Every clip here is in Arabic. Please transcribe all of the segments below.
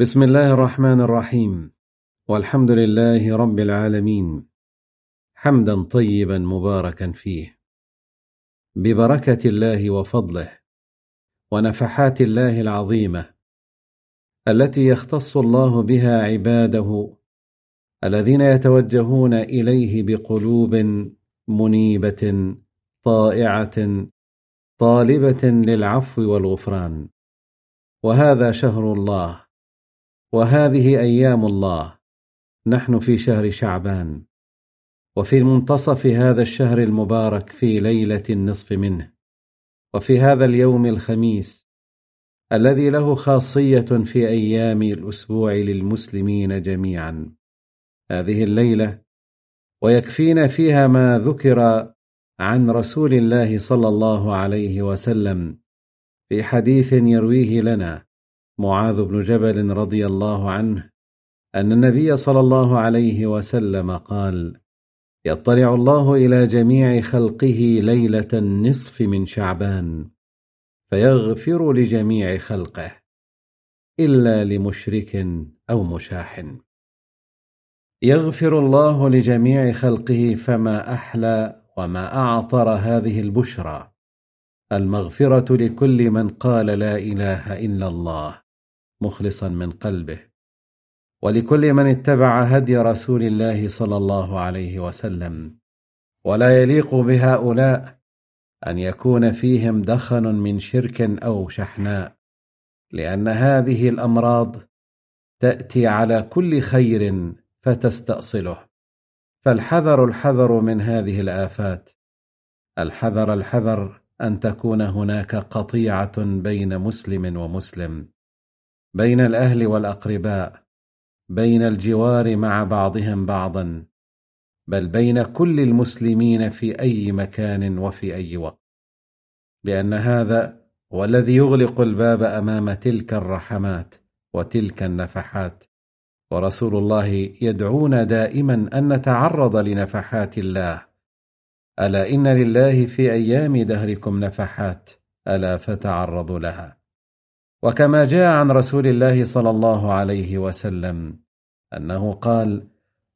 بسم الله الرحمن الرحيم. والحمد لله رب العالمين. حمدا طيبا مباركا فيه. ببركة الله وفضله. ونفحات الله العظيمة. التي يختص الله بها عباده. الذين يتوجهون إليه بقلوب منيبة طائعة طالبة للعفو والغفران. وهذا شهر الله. وهذه أيام الله. نحن في شهر شعبان. وفي منتصف هذا الشهر المبارك في ليلة النصف منه. وفي هذا اليوم الخميس الذي له خاصية في أيام الأسبوع للمسلمين جميعا. هذه الليلة ويكفينا فيها ما ذكر عن رسول الله صلى الله عليه وسلم في حديث يرويه لنا. معاذ بن جبل رضي الله عنه أن النبي صلى الله عليه وسلم قال: يطلع الله إلى جميع خلقه ليلة النصف من شعبان، فيغفر لجميع خلقه، إلا لمشرك أو مشاح. يغفر الله لجميع خلقه فما أحلى وما أعطر هذه البشرى، المغفرة لكل من قال لا إله إلا الله مخلصا من قلبه. ولكل من اتبع هدي رسول الله صلى الله عليه وسلم. ولا يليق بهؤلاء أن يكون فيهم دخن من شرك أو شحناء لأن هذه الأمراض تأتي على كل خير فتستأصله. فالحذر الحذر من هذه الآفات. الحذر الحذر أن تكون هناك قطيعة بين مسلم ومسلم. بين الأهل والأقرباء بين الجوار مع بعضهم بعضا بل بين كل المسلمين في أي مكان وفي أي وقت. لأن هذا هو الذي يغلق الباب أمام تلك الرحمات وتلك النفحات. ورسول الله يدعونا دائما أن نتعرض لنفحات الله. ألا إن لله في أيام دهركم نفحات؟ ألا فتعرضوا لها؟ وكما جاء عن رسول الله صلى الله عليه وسلم أنه قال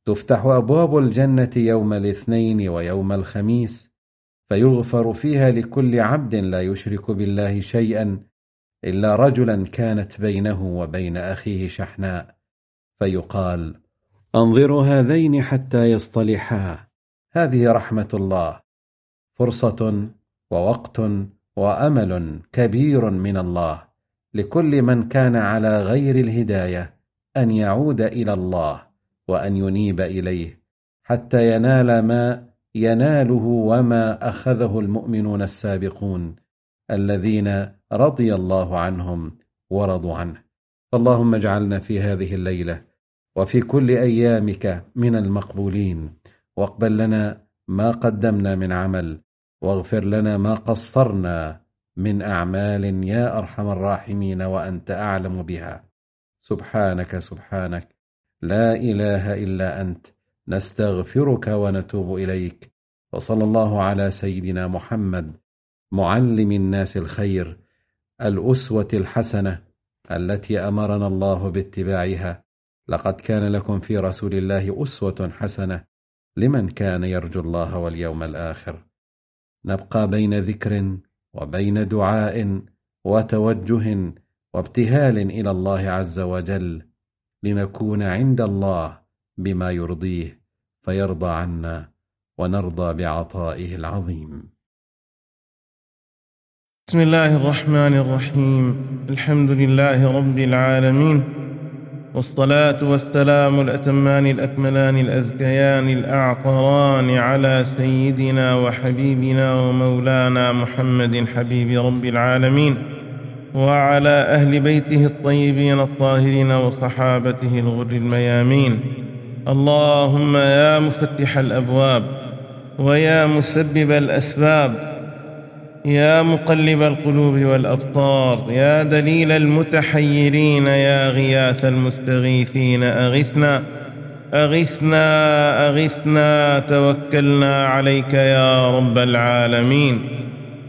تفتح أبواب الجنة يوم الاثنين ويوم الخميس فيغفر فيها لكل عبد لا يشرك بالله شيئا إلا رجلا كانت بينه وبين أخيه شحناء فيقال أنظروا هذين حتى يصطلحا هذه رحمة الله فرصة ووقت وأمل كبير من الله لكل من كان على غير الهداية أن يعود إلى الله وأن ينيب إليه حتى ينال ما يناله وما أخذه المؤمنون السابقون الذين رضي الله عنهم ورضوا عنه. اللهم اجعلنا في هذه الليلة وفي كل أيامك من المقبولين. واقبل لنا ما قدمنا من عمل واغفر لنا ما قصرنا من أعمال يا أرحم الراحمين وأنت أعلم بها. سبحانك سبحانك. لا إله إلا أنت. نستغفرك ونتوب إليك. وصلى الله على سيدنا محمد معلم الناس الخير الأسوة الحسنة التي أمرنا الله باتباعها. لقد كان لكم في رسول الله أسوة حسنة لمن كان يرجو الله واليوم الآخر. نبقى بين ذكر وبين دعاء وتوجه وابتهال إلى الله عز وجل لنكون عند الله بما يرضيه فيرضى عنا ونرضى بعطائه العظيم. بسم الله الرحمن الرحيم. الحمد لله رب العالمين. والصلاة والسلام الأتمان الأكملان الأزكيان الأعطران على سيدنا وحبيبنا ومولانا محمد حبيب رب العالمين وعلى أهل بيته الطيبين الطاهرين وصحابته الغر الميامين. اللهم يا مفتح الأبواب ويا مسبب الأسباب يا مقلب القلوب والأبصار يا دليل المتحيرين يا غياث المستغيثين أغثنا أغثنا أغثنا توكلنا عليك يا رب العالمين.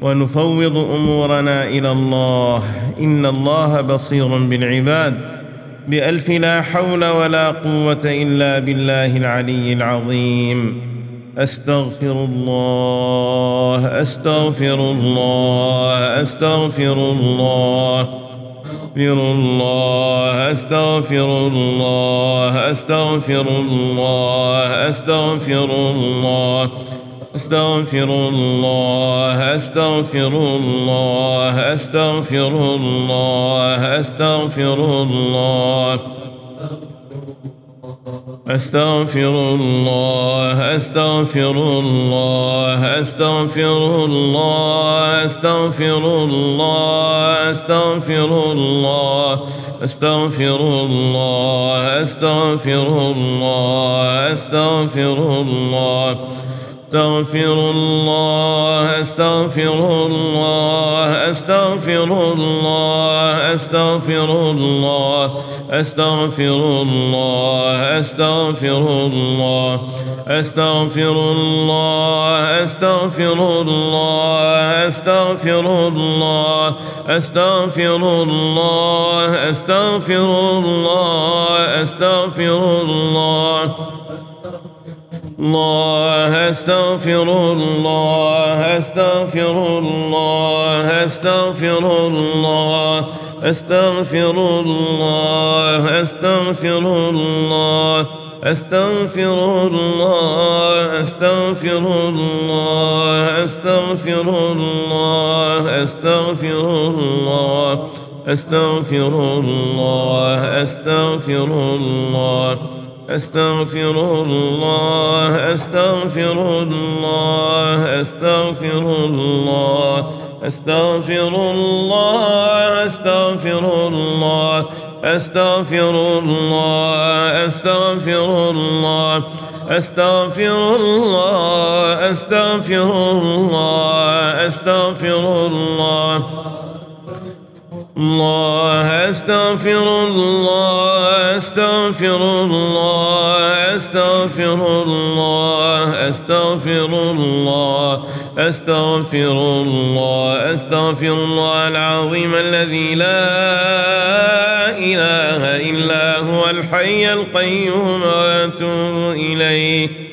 ونفوض أمورنا إلى الله. إن الله بصير بالعباد. بألف لا حول ولا قوة إلا بالله العلي العظيم. أستغفر الله أستغفر الله أستغفر الله أستغفر الله أستغفر الله أستغفر الله أستغفر الله أستغفر الله أستغفر الله أستغفر الله أستغفر الله أستغفر الله أستغفر الله أستغفر الله أستغفر الله أستغفر الله أستغفر الله أستغفر الله أستغفر الله. أستغفر الله أستغفر الله أستغفر الله أستغفر الله أستغفر الله أستغفر الله أستغفر الله أستغفر الله أستغفر الله أستغفر الله أستغفر الله أستغفر الله الله استغفر الله استغفر الله استغفر الله استغفر الله استغفر الله استغفر الله استغفر الله استغفر الله استغفر الله استغفر الله استغفر الله أستغفر الله أستغفر الله أستغفر الله أستغفر الله أستغفر الله أستغفر الله أستغفر الله أستغفر الله أستغفر الله أستغفر الله. الله أستغفر الله أستغفر الله أستغفر الله أستغفر الله أستغفر الله أستغفر الله العظيم الذي لا إله إلا هو الحي القيوم وأتوب إليه.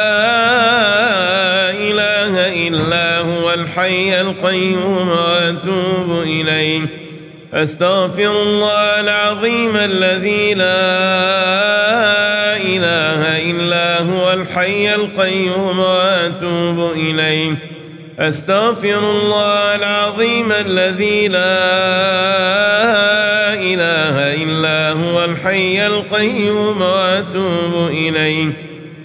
الحي القيوم وأتوب إليه. أستغفر الله العظيم الذي لا إله إلا هو الحي القيوم وأتوب إليه. أستغفر الله العظيم الذي لا إله إلا هو الحي القيوم وأتوب إليه.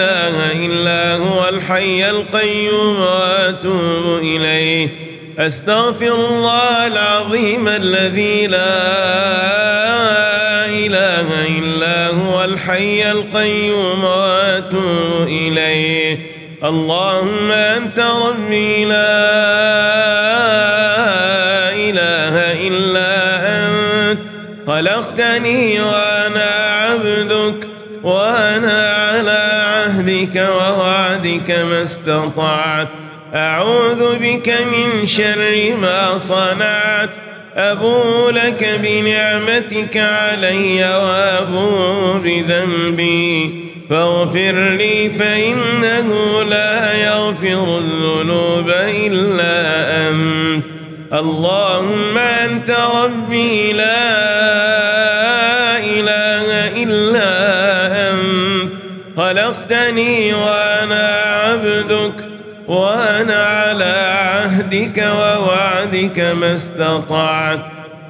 إلا هو الحي القيوم وأتوب إليه. أستغفر الله العظيم الذي لا إله إلا هو الحي القيوم وأتوب إليه. اللهم أنت ربي لا إله إلا أنت. خلقتني وأنا عبدك وأنا عهدك ووعدك ما استطعت. أعوذ بك من شر ما صنعت. أبو لك بنعمتك علي وأبو بذنبي. فاغفر لي فإنه لا يغفر الذنوب إلا أنت. اللهم أنت ربي لا خلقتني وأنا عبدك وأنا على عهدك ووعدك ما استطعت.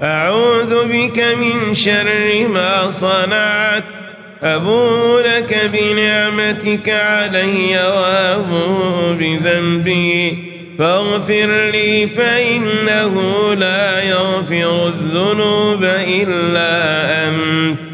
أعوذ بك من شر ما صنعت. أبو لك بنعمتك علي وأبو بذنبي. فاغفر لي فإنه لا يغفر الذنوب إلا أنت.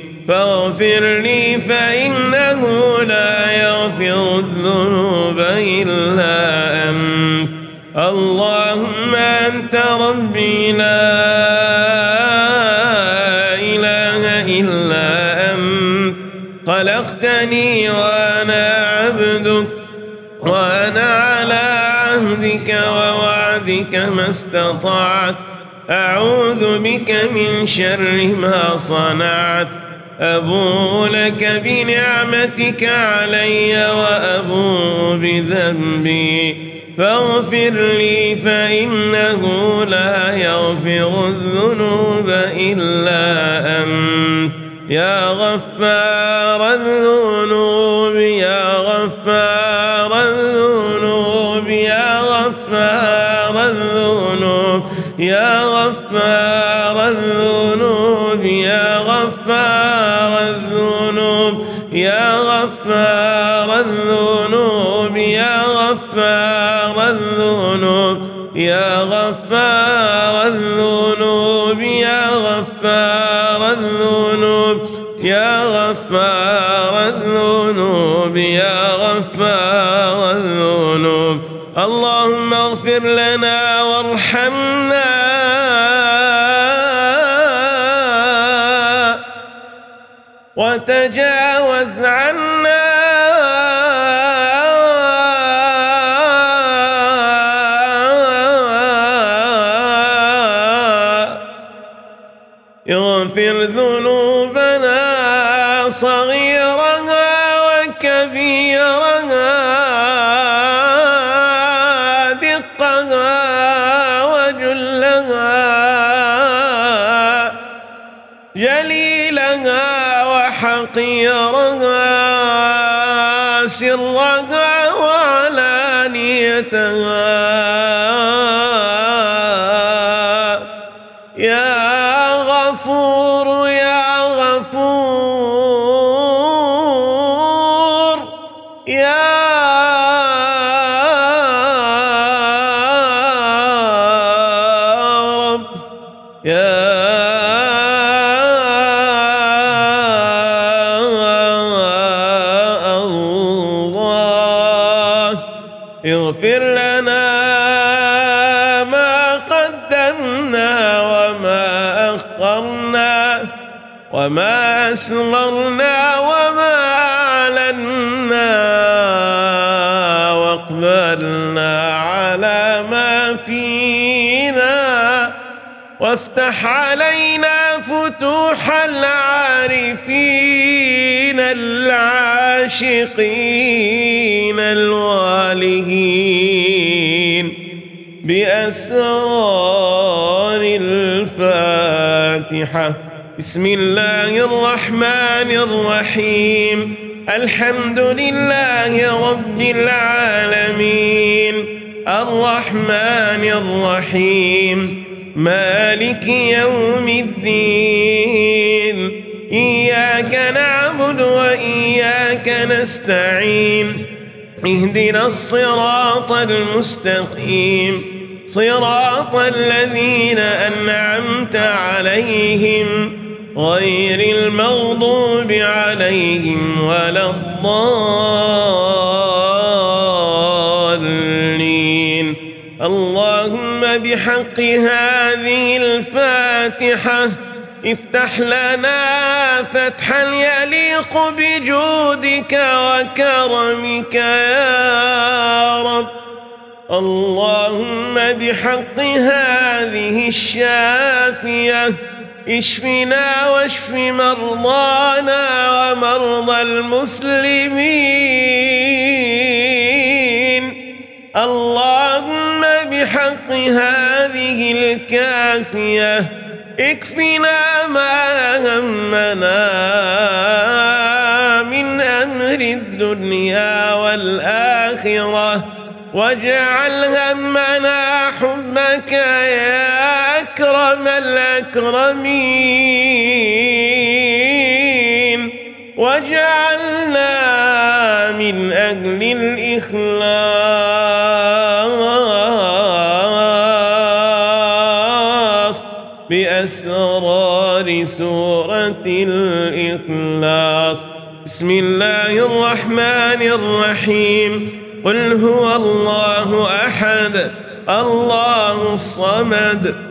فاغفر لي فإنه لا يغفر الذنوب إلا أنت. اللهم أنت ربي لا خلقتني وأنا عبدك وأنا على عهدك ووعدك ما استطعت. أعوذ بك من شر ما صنعت. أبو لك بنعمتك علي وأبو بذنبي. فاغفر لي فإنه لا يغفر الذنوب إلا أنت. يا غفار الذنوب يا غفار الذنوب يا غفار الذنوب يا يا غفار الذنوب يا غفار الذنوب يا غفار الذنوب يا غفار الذنوب. اللهم اغفر لنا وارحمنا. وتجاوز عنا وحقيرها سرها وعلانيتها. يا غفور يا غفور يا وما أسررنا وما أعلنا وأقبلنا على ما فينا وافتح علينا فتوح العارفين العاشقين الوالهين بأسرار الفاتحة بسم الله الرحمن الرحيم. الحمد لله رب العالمين. الرحمن الرحيم. مالك يوم الدين. إياك نعبد وإياك نستعين. اهدنا الصراط المستقيم. صراط الذين أنعمت عليهم. غير المغضوب عليهم ولا الضالين. اللهم بحق هذه الفاتحة افتح لنا فتحا يليق بجودك وكرمك يا رب. اللهم بحق هذه الشافية اشفنا واشف مرضانا ومرضى المسلمين. اللهم بحق هذه الكافية اكفنا ما همنا من أمر الدنيا والآخرة واجعل همنا حبك يا أكرم الأكرمين واجعلنا من أهل الإخلاص بأسرار سورة الإخلاص. بسم الله الرحمن الرحيم. قل هو الله أحد الله الصمد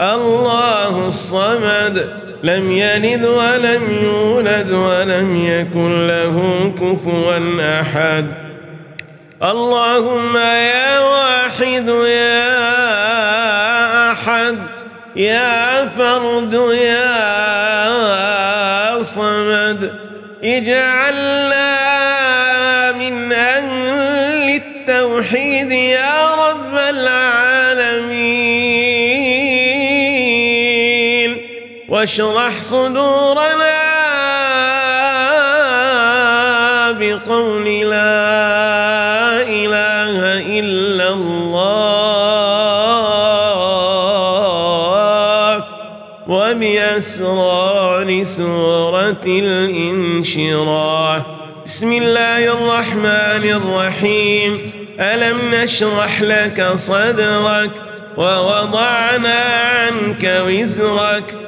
الله الصمد لم يلد ولم يولد ولم يكن له كفوا أحد. اللهم يا واحد يا أحد يا فرد يا صمد. اجعلنا من أهل التوحيد يا رب العالمين. واشرح صدورنا بقول لا إله إلا الله وبأسرار سورة الإنشراح. بسم الله الرحمن الرحيم. ألم نشرح لك صدرك ووضعنا عنك وزرك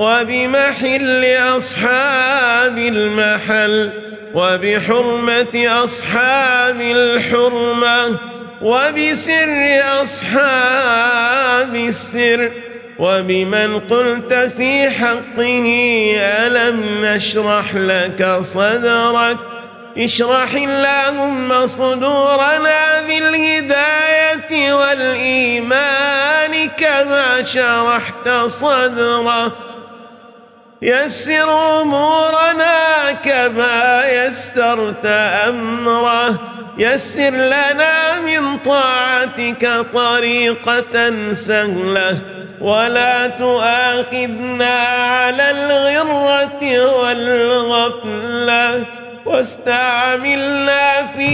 وبمحل أصحاب المحل وبحرمة أصحاب الحرمة وبسر أصحاب السر وبمن قلت في حقه ألم نشرح لك صدرك اشرح اللهم صدورنا بالهداية والإيمان كما شرحت صدره يسر أمورنا كما يسرت أمره. يسر لنا من طاعتك طريقة سهلة. ولا تؤاخذنا على الغرة والغفلة. واستعملنا في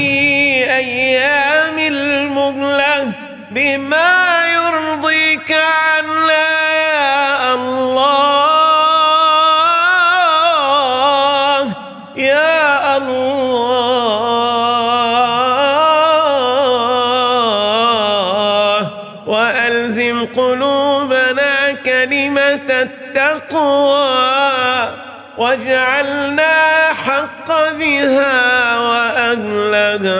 أيام المهلة بما يرضيك عنا. يا الله واجعلنا حق بها وأهلها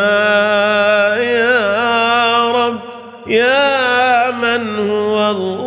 يا رب يا من هو الله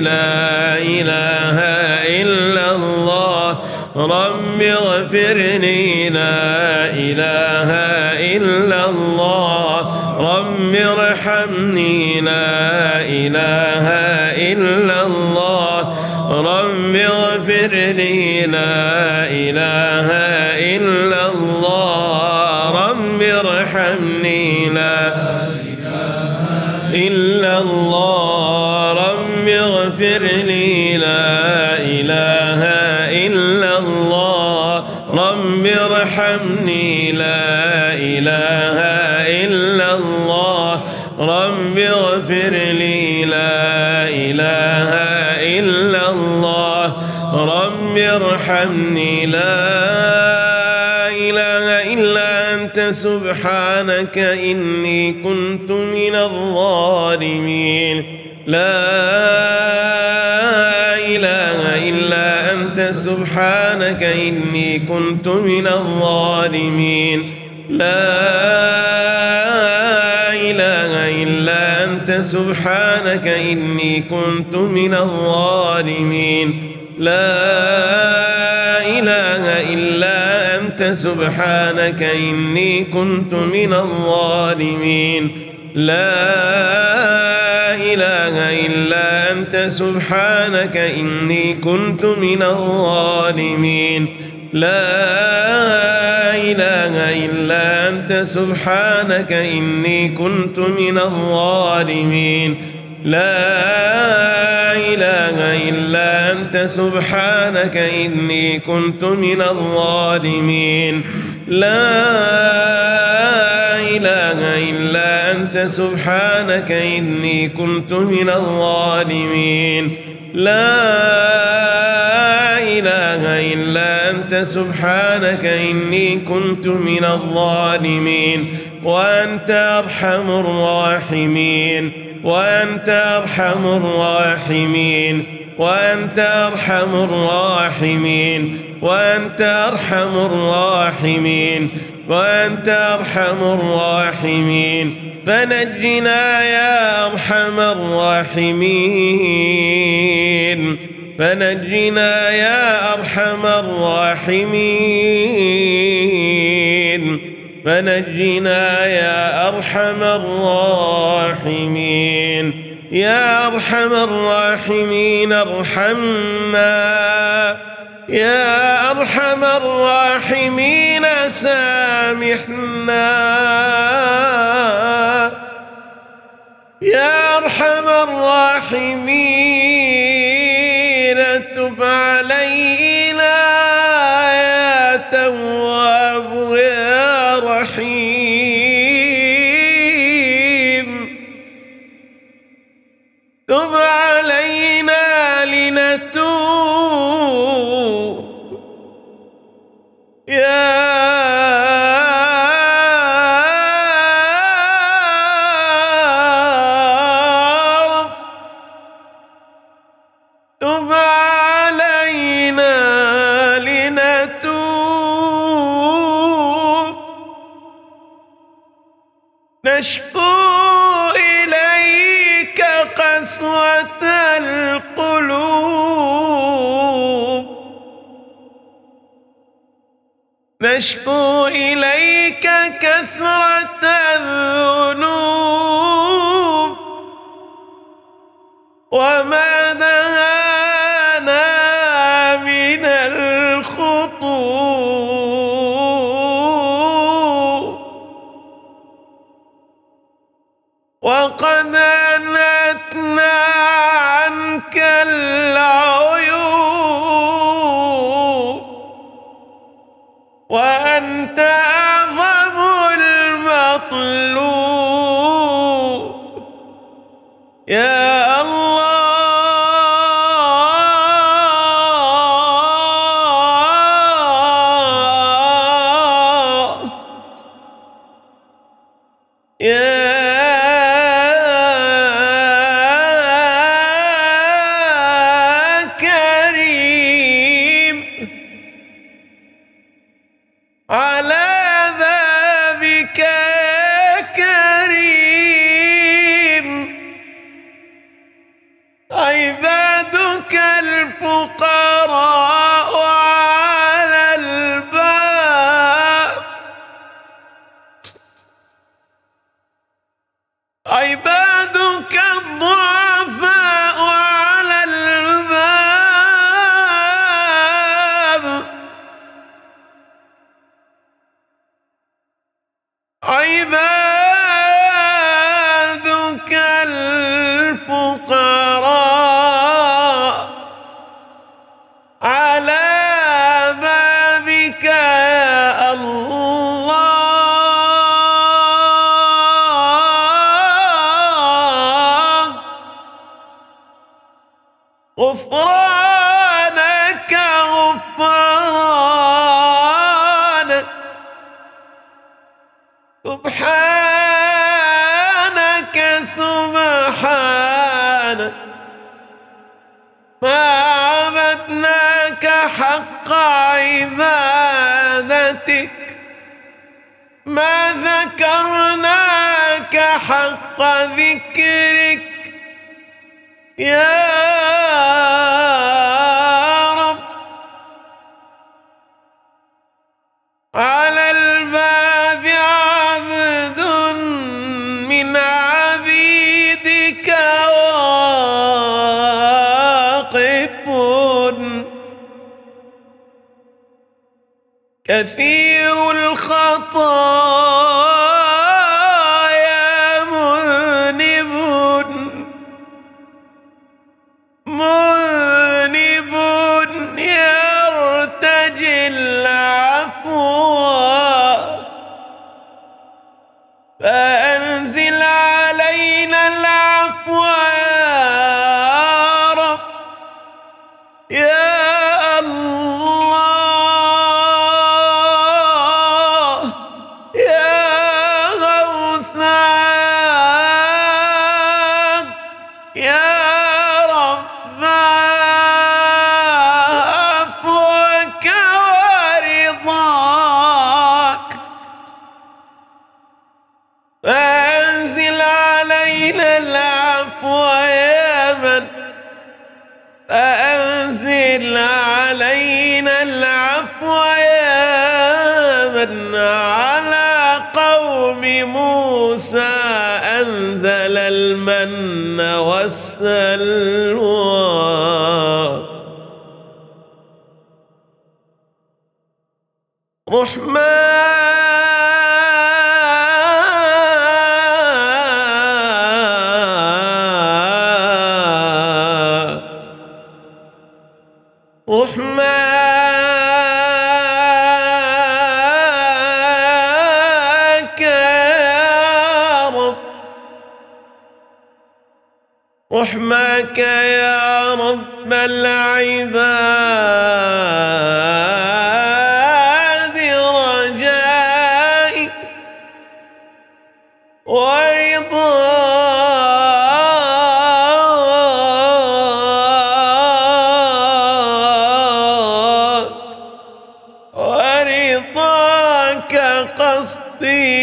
لا إله إلا الله. رب اغفر لي لا إله إلا الله. رب ارحمني لا إله إلا الله. رب اغفر لي لا إله إلا إله إلا الله. رب اغفر لي لا إله إلا الله. رب ارحمني. لا إله إلا أنت. سبحانك إني كنت من الظالمين. لا إله إلا أنت. سبحانك إني كنت من الظالمين. لا إله إلا أنت سبحانك إني كنت من الظالمين. لا إله إلا أنت سبحانك إني كنت من الظالمين. لا إله إلا أنت سبحانك إني كنت من الظالمين. لا إله إلا أنت سبحانك إني كنت من الظالمين. لا إله إلا أنت سبحانك إني كنت من الظالمين. لا إله إلا أنت سبحانك إني كنت من الظالمين. لا إله إلا أنت سبحانك إني كنت من الظالمين وأنت أرحم الراحمين وأنت أرحم الراحمين وأنت أرحم الراحمين وأنت أرحم الراحمين. وأنت أرحم الراحمين. فنجنا يا أرحم الراحمين. فنجنا يا أرحم الراحمين. فنجنا يا أرحم الراحمين. يا أرحم الراحمين ارحمنا. يا أرحم الراحمين سامحنا. يا أرحم الراحمين تب علينا. سبحانك ما عبدناك حق عبادتك. ما ذكرناك حق ذكرك. يا والسلوى رحمن العباد رجائي ورضاك ورضاك قصدي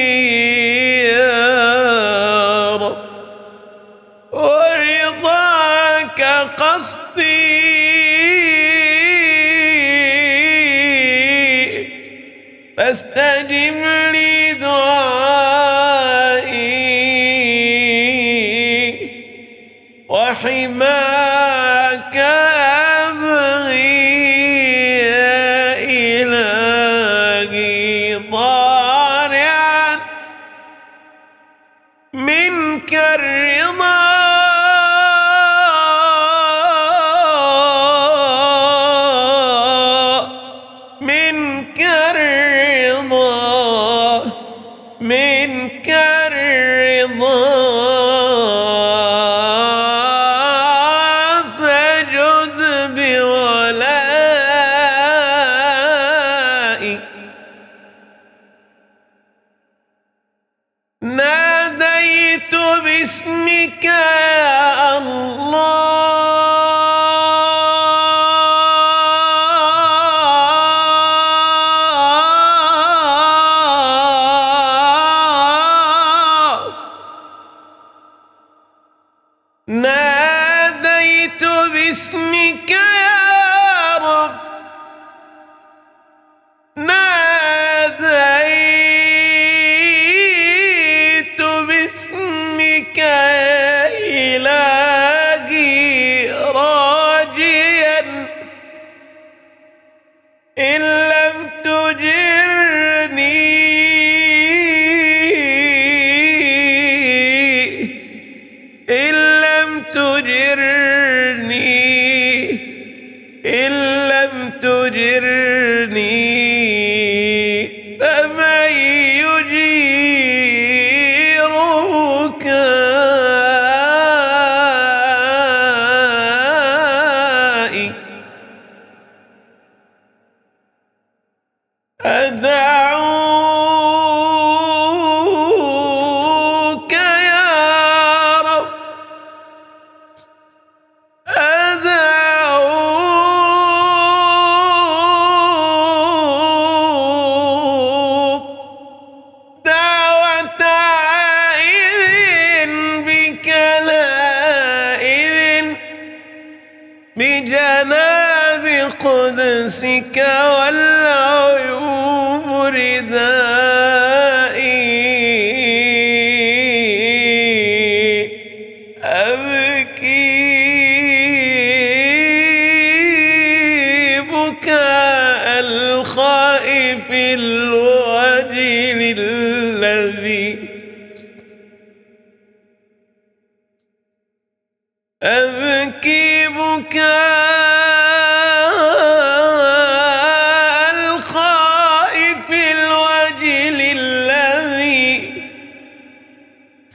بجناب قدسك والعيوب رداك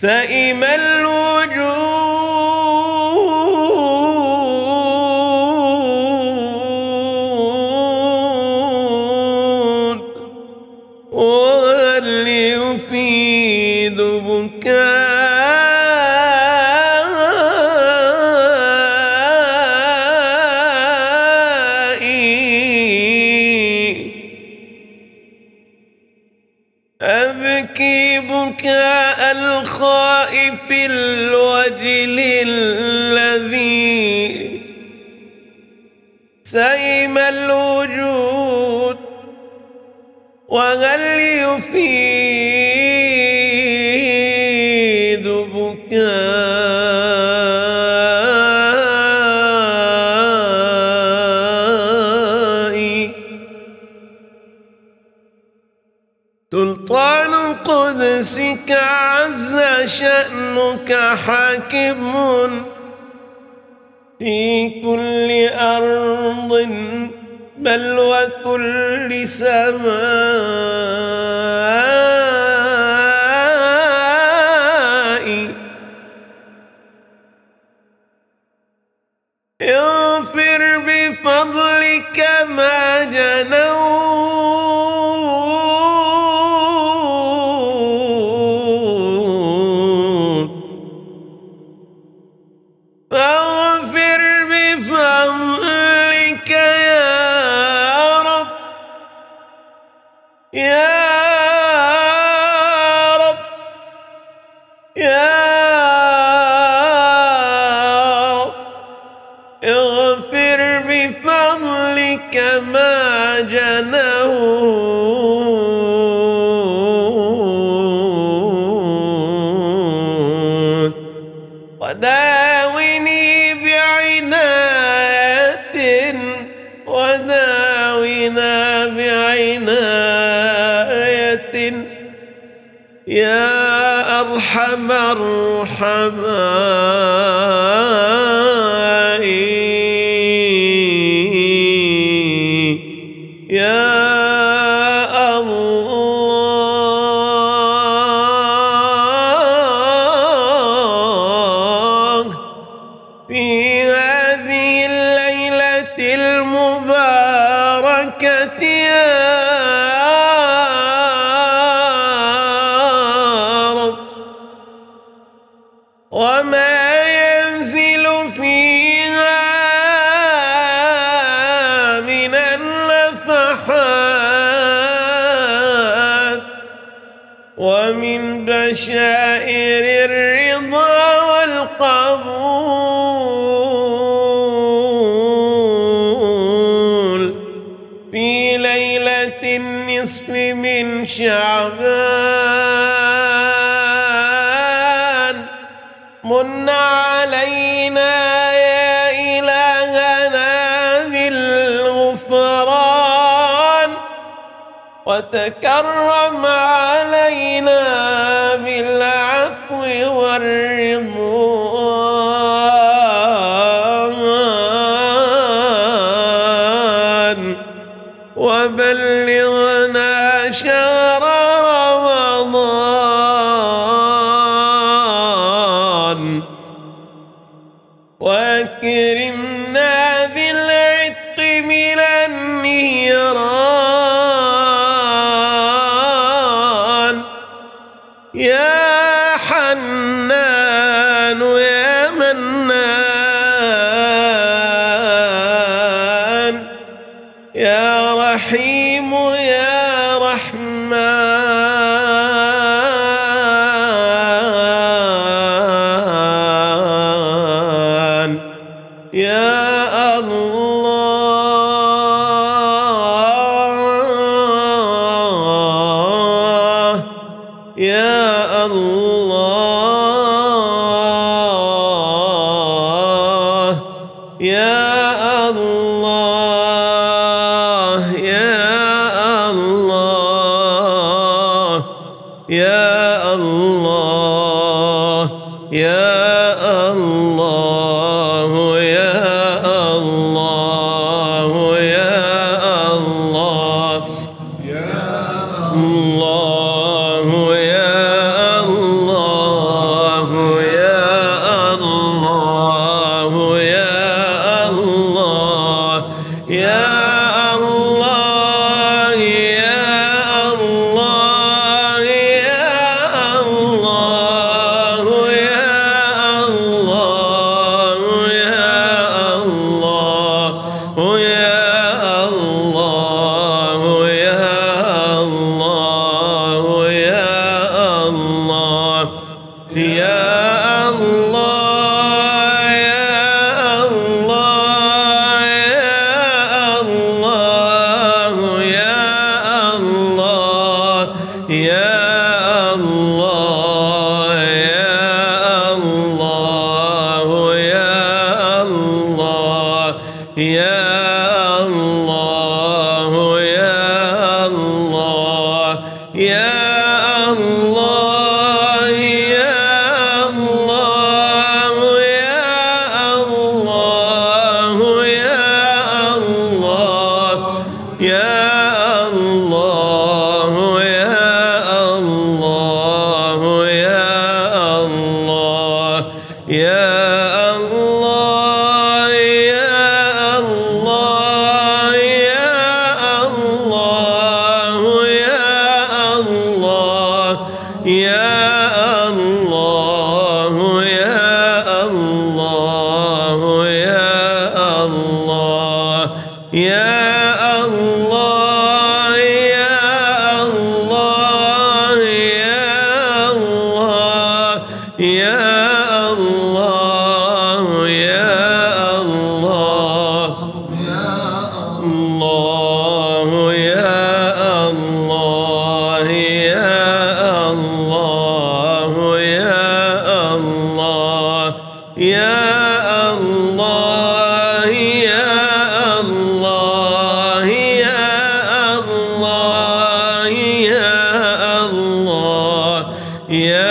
فإما للذي سئم الوجود وهل يفيد شأنك حاكم في كل أرض بل وكل سماء. مرحبا مرحبا يشاء والمرء يا يا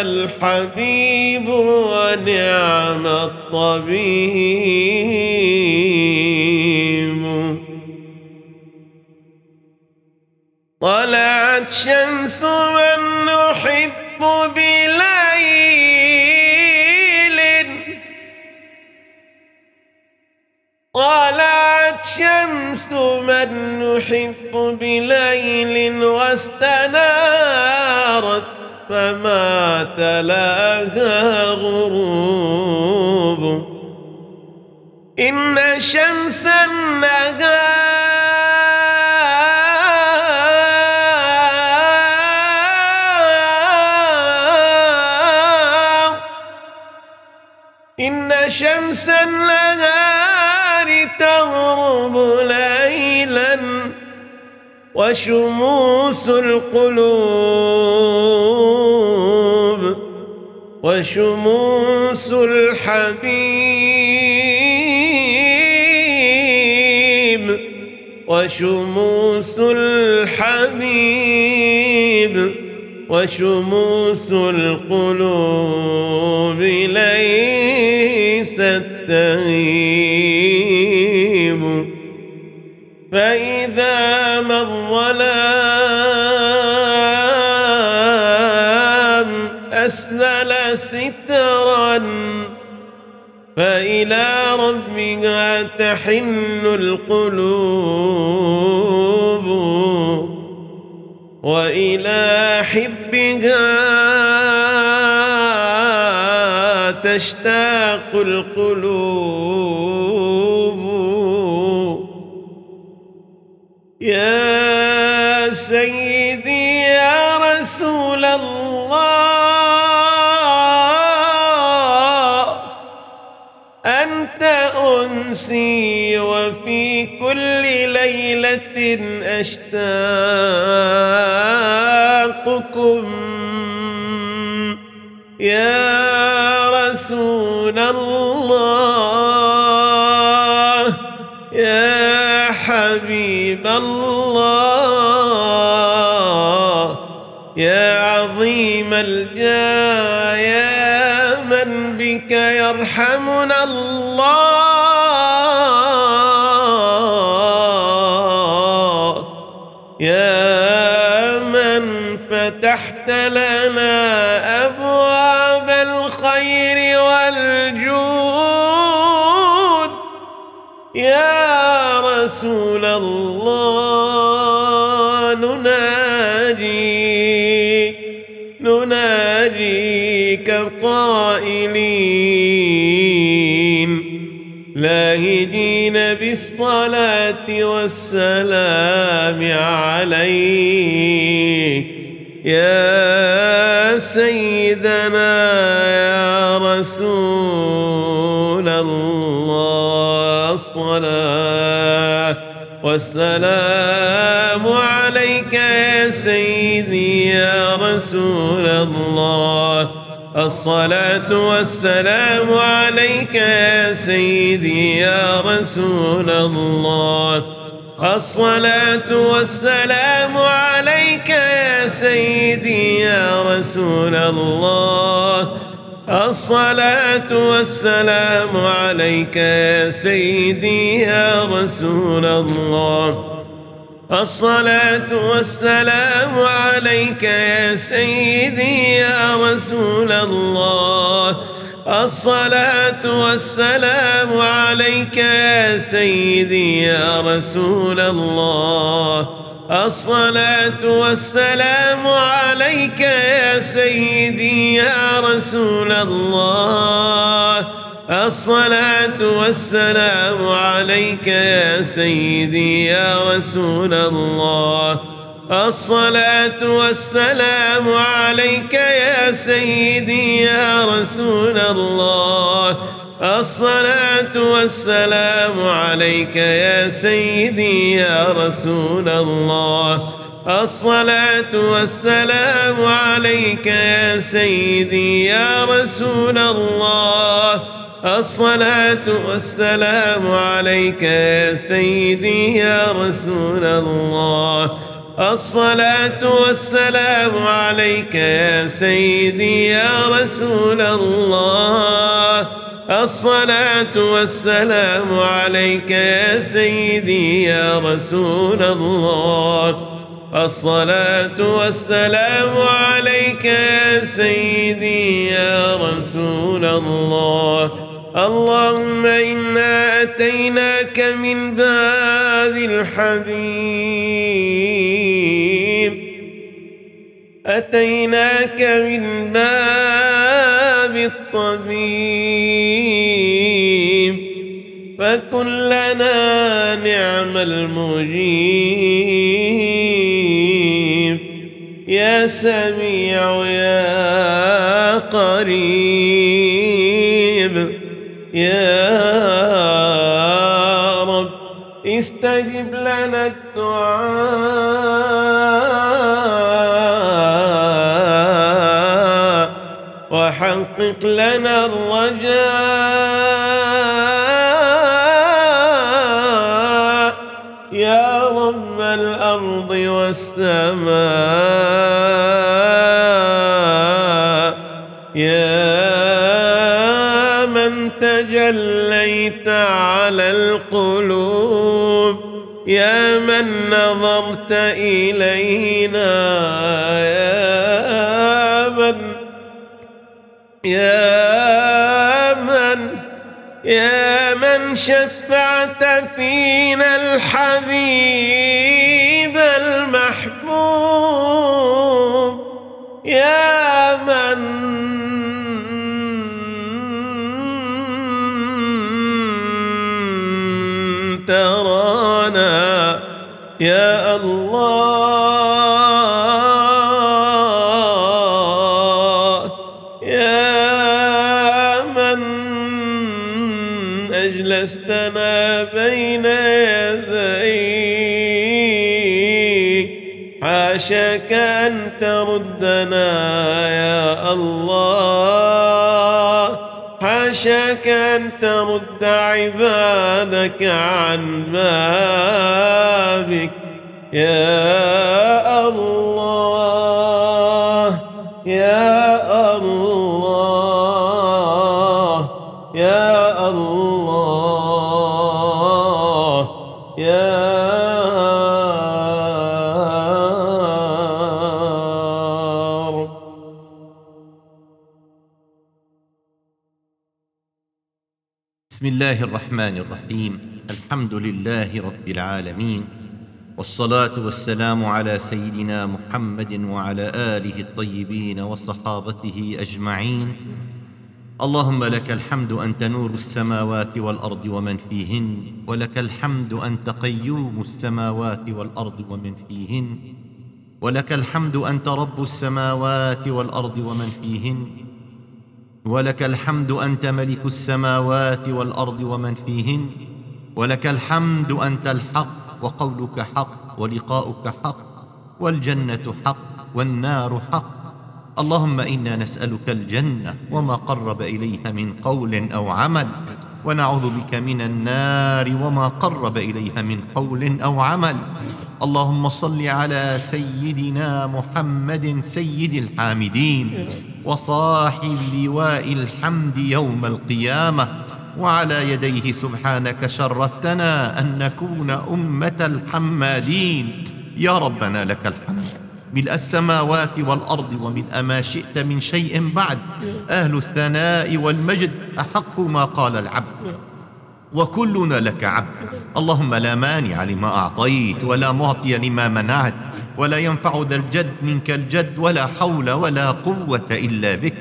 الحبيب ونعم الطبيب. طلعت شمس من نحب بليل. طلعت شمس من نحب بليل واستنارت فما تلاها غروب. إن شمس النهار. إن شمس النهار تغرب ليلا وشموس القلوب وشموس الحبيب وشموس الحبيب وشموس القلوب ليست تغيب فإذا الظلام أسلل سترا فإلى ربها تحن القلوب وإلى حبها تشتاق القلوب سيدي يا رسول الله أنت أنسي وفي كل ليلة أشتاقكم. يا رسول الله الجاه يا من بك يرحمنا الله. يا من فتحت لنا أبواب الخير والجود. يا رسول الله. نناجيك قائلين لاهجين بالصلاة والسلام عليك. يا سيدنا يا رسول الله الصلاة والسلام عليك يا سيدي يا رسول الله. الصلاة والسلام عليك يا سيدي يا رسول الله. الصلاة والسلام عليك يا سيدي يا رسول الله. الصلاة والسلام عليك يا سيدي يا رسول الله. الصلاة والسلام عليك يا سيدي يا رسول الله. الصلاة والسلام عليك يا سيدي يا رسول الله. الصلاة والسلام عليك يا سيدي يا رسول الله. الصلاة والسلام عليك يا سيدي يا رسول الله. الصلاة والسلام عليك يا سيدي يا رسول الله. الصلاة والسلام عليك يا سيدي يا رسول الله. الصلاة والسلام عليك يا سيدي يا رسول الله. الصلاة والسلام عليك يا سيدي يا رسول الله. الصلاة والسلام عليك يا سيدي يا رسول الله. الصلاة والسلام عليك يا سيدي يا رسول الله. الصلاة والسلام عليك يا سيدي يا رسول الله. اللهم إنا أتيناك من باب الحبيب. أتيناك من باب الطبيب. فكن لنا نعم المجيب. يا سميع يا قريب. يا رب استجب لنا الدعاء وحقق لنا الرجاء. يا رب الأرض والسماء تجليت على القلوب يا من نظرت إلينا يا من يا من يا من شفعت فينا الحبيب أن تردنا يا الله. حاشاك أن ترد عبادك عن بابك. يا الله. الله الرحمن الرحيم. الحمد لله رب العالمين. والصلاة والسلام على سيدنا محمد وعلى آله الطيبين وصحابته أجمعين. اللهم لك الحمد أنت نور السماوات والأرض ومن فيهن ولك الحمد أنت قيوم السماوات والأرض ومن فيهن ولك الحمد أنت رب السماوات والأرض ومن فيهن ولك الحمد أنت ملك السماوات والأرض ومن فيهن ولك الحمد أنت الحق وقولك حق ولقاؤك حق والجنة حق والنار حق. اللهم إنا نسألك الجنة وما قرب إليها من قول أو عمل ونعوذ بك من النار وما قرب إليها من قول أو عمل. اللهم صل على سيدنا محمد سيد الحامدين. وصاحب لواء الحمد يوم القيامة وعلى يديه سبحانك شرفتنا أن نكون أمة الحمادين. يا ربنا لك الحمد. ملء السماوات والأرض وملء ما شئت من شيء بعد. أهل الثناء والمجد أحق ما قال العبد. وكلنا لك عبد. اللهم لا مانع لما أعطيت ولا معطي لما منعت. ولا ينفع ذا الجد منك الجد ولا حول ولا قوة إلا بك.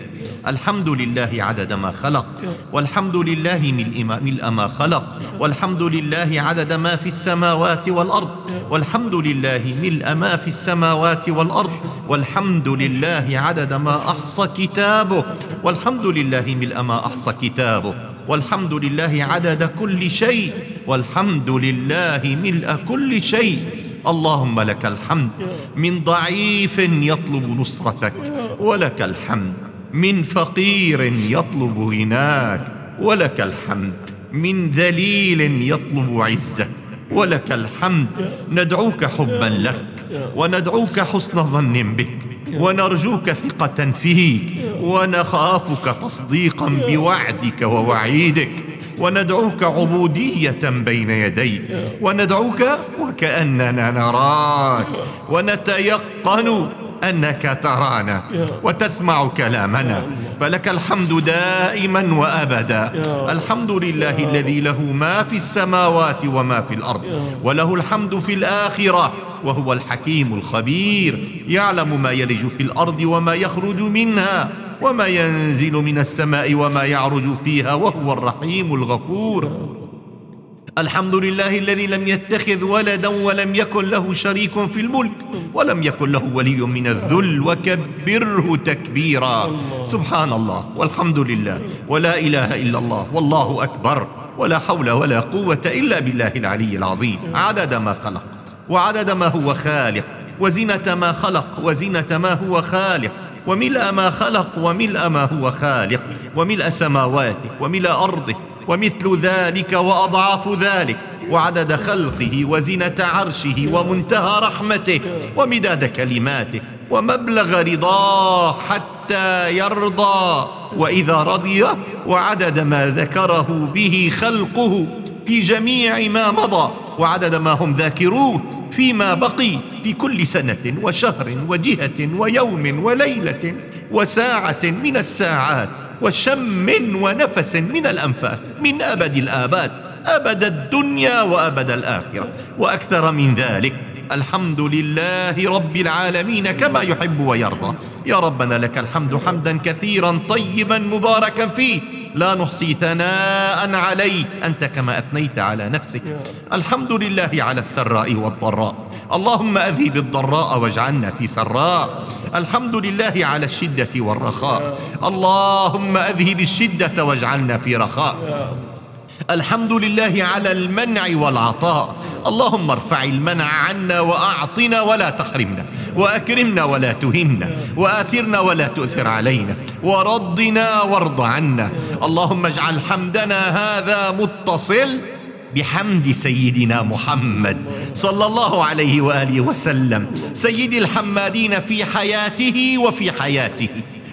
الحمد لله عدد ما خلق والحمد لله ملء ما, خلق والحمد لله عدد ما في السماوات والأرض والحمد لله ملء ما في السماوات والأرض والحمد لله عدد ما أحصى كتابه والحمد لله ملء ما أحصى كتابه والحمد لله عدد كل شيء والحمد لله ملء كل شيء. اللهم لك الحمد من ضعيف يطلب نصرتك ولك الحمد من فقير يطلب غناك ولك الحمد من ذليل يطلب عزك ولك الحمد ندعوك حبا لك وندعوك حسن ظن بك ونرجوك ثقة فيك ونخافك تصديقا بوعدك ووعيدك. وندعوك عبودية بين يديك وندعوك وكأننا نراك. ونتيقن أنك ترانا. وتسمع كلامنا. فلك الحمد دائما وأبدا. الحمد لله الذي له ما في السماوات وما في الأرض. وله الحمد في الآخرة. وهو الحكيم الخبير. يعلم ما يلج في الأرض وما يخرج منها. وما ينزل من السماء وما يعرج فيها وهو الرحيم الغفور. الحمد لله الذي لم يتخذ ولدا ولم يكن له شريك في الملك ولم يكن له ولي من الذل وكبره تكبيرا. سبحان الله والحمد لله ولا إله إلا الله والله أكبر ولا حول ولا قوة إلا بالله العلي العظيم. عدد ما خلق وعدد ما هو خالق وزنه ما خلق وزنه ما هو خالق وملء ما خلق وملء ما هو خالق وملء سماواته وملء أرضه ومثل ذلك وأضعاف ذلك وعدد خلقه وزنه عرشه ومنتهى رحمته ومداد كلماته ومبلغ رضاه حتى يرضى وإذا رضي وعدد ما ذكره به خلقه في جميع ما مضى وعدد ما هم ذاكروه فيما بقي في كل سنة وشهر وجهة ويوم وليلة وساعة من الساعات وشم ونفس من الأنفاس من أبد الآباد أبد الدنيا وأبد الآخرة. وأكثر من ذلك الحمد لله رب العالمين كما يحب ويرضى. يا ربنا لك الحمد حمدا كثيرا طيبا مباركا فيه. لا نحصي ثناء عليك. أنت كما أثنيت على نفسك. الحمد لله على السراء والضراء. اللهم أذهب الضراء واجعلنا في سراء. الحمد لله على الشدة والرخاء. اللهم أذهب الشدة واجعلنا في رخاء. الحمد لله على المنع والعطاء. اللهم ارفع المنع عنا وأعطنا ولا تحرمنا وأكرمنا ولا تهنا وآثرنا ولا تؤثر علينا وردنا وارض عنا. اللهم اجعل حمدنا هذا متصل بحمد سيدنا محمد صلى الله عليه وآله وسلم سيد الحمادين في حياته وفي حياته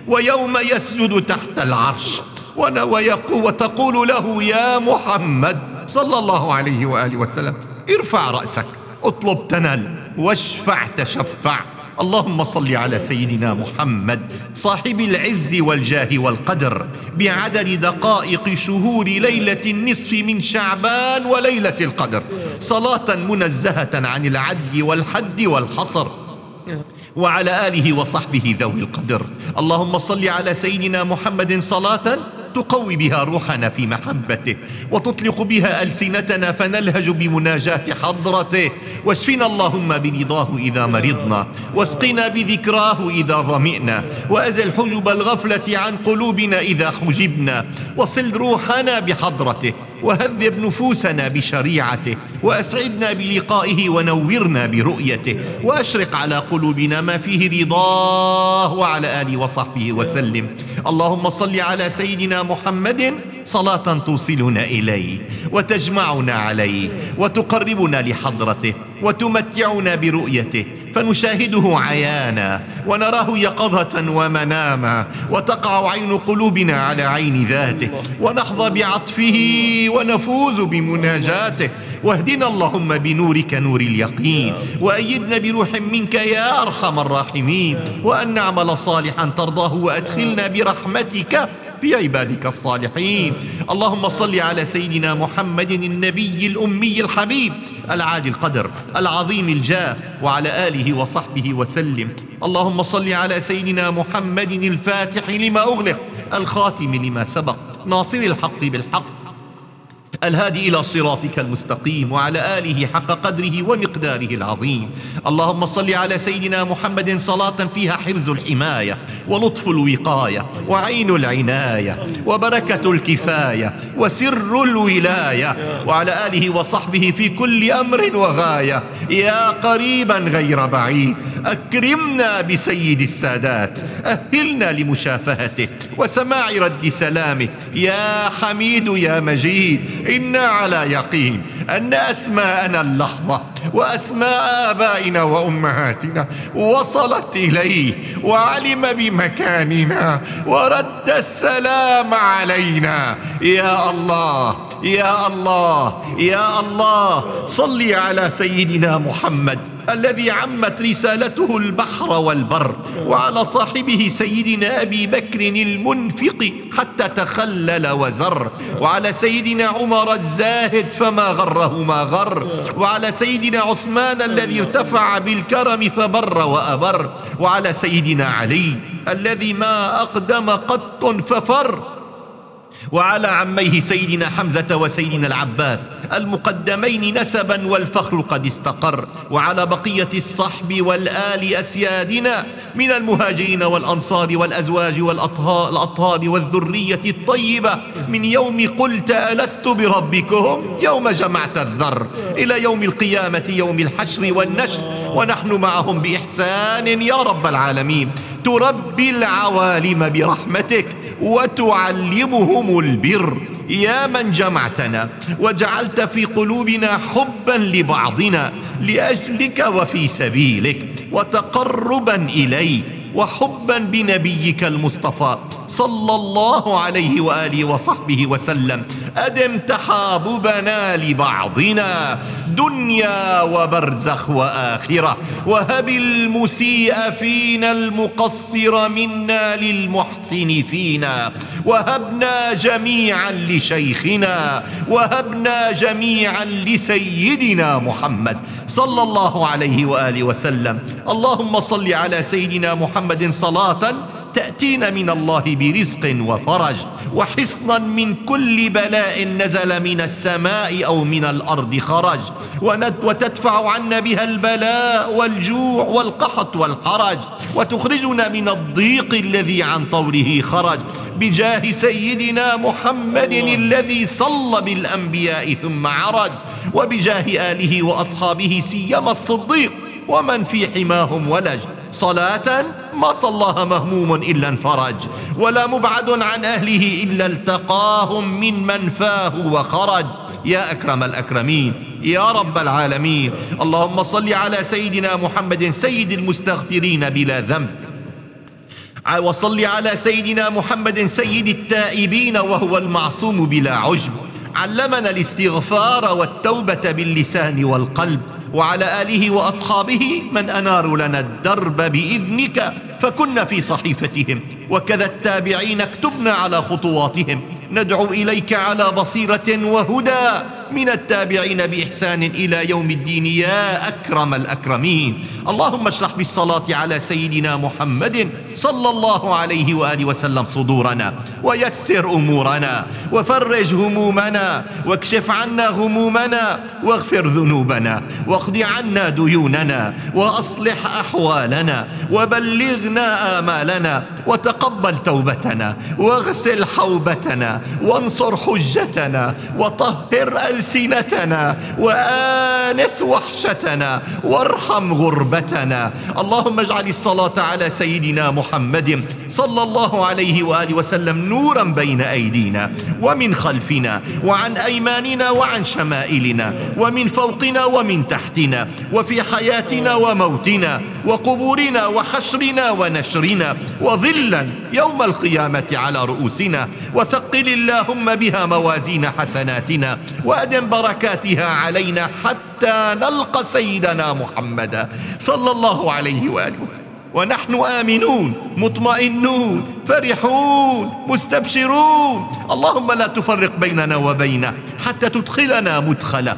ويوم يسجد تحت العرش. وتقول له يا محمد صلى الله عليه وآله وسلم ارفع رأسك اطلب تنل واشفع تشفع. اللهم صل على سيدنا محمد صاحب العز والجاه والقدر بعدد دقائق شهور ليلة النصف من شعبان وليلة القدر صلاة منزهة عن العد والحد والحصر. وعلى آله وصحبه ذوي القدر. اللهم صل على سيدنا محمد صلاة تقوي بها روحنا في محبته وتطلق بها ألسنتنا فنلهج بمناجاة حضرته. واشفنا اللهم برضاه إذا مرضنا واسقنا بذكراه إذا ظمئنا. وأزل حجب الغفلة عن قلوبنا إذا حجبنا. وصل روحنا بحضرته. وهذب نفوسنا بشريعته وأسعدنا بلقائه ونورنا برؤيته وأشرق على قلوبنا ما فيه رضاه وعلى آله وصحبه وسلم. اللهم صل على سيدنا محمد صلاة توصلنا إليه وتجمعنا عليه وتقربنا لحضرته وتمتعنا برؤيته فنشاهده عيانا ونراه يقظة ومناما وتقع عين قلوبنا على عين ذاته ونحظى بعطفه ونفوز بمناجاته. واهدنا اللهم بنورك نور اليقين وأيدنا بروح منك يا أرحم الراحمين. وأن نعمل صالحا ترضاه وأدخلنا برحمتك. في عبادك الصالحين. اللهم صل على سيدنا محمد النبي الأمي الحبيب العادي القدر العظيم الجاه وعلى آله وصحبه وسلم. اللهم صل على سيدنا محمد الفاتح لما أغلق الخاتم لما سبق ناصر الحق بالحق الهادي إلى صراطك المستقيم وعلى آله حق قدره ومقداره العظيم. اللهم صل على سيدنا محمد صلاة فيها حرز الحماية ولطف الوقاية وعين العناية وبركة الكفاية وسر الولاية وعلى آله وصحبه في كل أمر وغاية. يا قريبا غير بعيد أكرمنا بسيد السادات أهلنا لمشافهته وسماع رد سلامه يا حميد يا مجيد إنا على يقين أن أسماءنا اللحظة وأسماء آبائنا وأمهاتنا وصلت إليه وعلم بمكاننا ورد السلام علينا. يا الله يا الله يا الله صل على سيدنا محمد. الذي عمت رسالته البحر والبر وعلى صاحبه سيدنا أبي بكر المنفق حتى تخلل وزر. وعلى سيدنا عمر الزاهد فما غره ما غر. وعلى سيدنا عثمان الذي ارتفع بالكرم فبر وأبر. وعلى سيدنا علي الذي ما أقدم قط ففر. وعلى عميه سيدنا حمزة وسيدنا العباس المقدمين نسبا والفخر قد استقر وعلى بقية الصحب والآل أسيادنا من المهاجرين والأنصار والأزواج والاطهار والذرية الطيبة. من يوم قلت ألست بربكم؟ يوم جمعت الذر. إلى يوم القيامة يوم الحشر والنشر. ونحن معهم بإحسان يا رب العالمين. تربي العوالم برحمتك. وتعلمهم البر. يا من جمعتنا وجعلت في قلوبنا حبا لبعضنا لأجلك وفي سبيلك وتقربا إليك وحبا بنبيك المصطفى. صلى الله عليه وآله وصحبه وسلم. أدم تحاببنا لبعضنا دنيا وبرزخ وآخرة. وهب المسيء فينا المقصر منا للمحسن فينا. وهبنا جميعا لشيخنا. وهبنا جميعا لسيدنا محمد صلى الله عليه وآله وسلم. اللهم صل على سيدنا محمد صلاة تأتينا من الله برزق وفرج وحصنا من كل بلاء نزل من السماء أو من الأرض خرج. وتدفع عنا بها البلاء والجوع والقحط والحرج. وتخرجنا من الضيق الذي عن طوره خرج. بجاه سيدنا محمد الذي صلى بالأنبياء ثم عرج. وبجاه آله وأصحابه سيما الصديق. ومن في حماهم ولج. صلاة ما صلاها مهموم إلا انفرج ولا مبعد عن أهله إلا التقاهم من منفاه وخرج. يا أكرم الأكرمين يا رب العالمين اللهم صل على سيدنا محمد سيد المستغفرين بلا ذنب. وصل على سيدنا محمد سيد التائبين وهو المعصوم بلا عجب. علمنا الاستغفار والتوبة باللسان والقلب. وعلى آله وأصحابه من اناروا لنا الدرب بإذنك فكنا في صحيفتهم وكذا التابعين اكتبنا على خطواتهم. ندعو إليك على بصيرة وهدى من التابعين بإحسان إلى يوم الدين يا أكرم الأكرمين. اللهم اشرح بالصلاة على سيدنا محمد صلى الله عليه وآله وسلم صدورنا ويسر أمورنا وفرج همومنا واكشف عنا غمومنا واغفر ذنوبنا واقض عنا ديوننا وأصلح أحوالنا وبلغنا آمالنا وتقبل توبتنا واغسل حوبتنا وانصر حجتنا وطهر ألسنتنا وآنس وحشتنا وارحم غربتنا. اللهم اجعل الصلاة على سيدنا محمد صلى الله عليه وآله وسلم نورا بين أيدينا ومن خلفنا وعن أيماننا وعن شمائلنا ومن فوقنا ومن تحتنا وفي حياتنا وموتنا وقبورنا وحشرنا ونشرنا وظلا يوم القيامة على رؤوسنا وثقل اللهم بها موازين حسناتنا وأدم بركاتها علينا حتى نلقى سيدنا محمدا صلى الله عليه وآله وسلم. ونحن آمنون مطمئنون فرحون مستبشرون. اللهم لا تفرق بيننا وبينه حتى تدخلنا مدخله.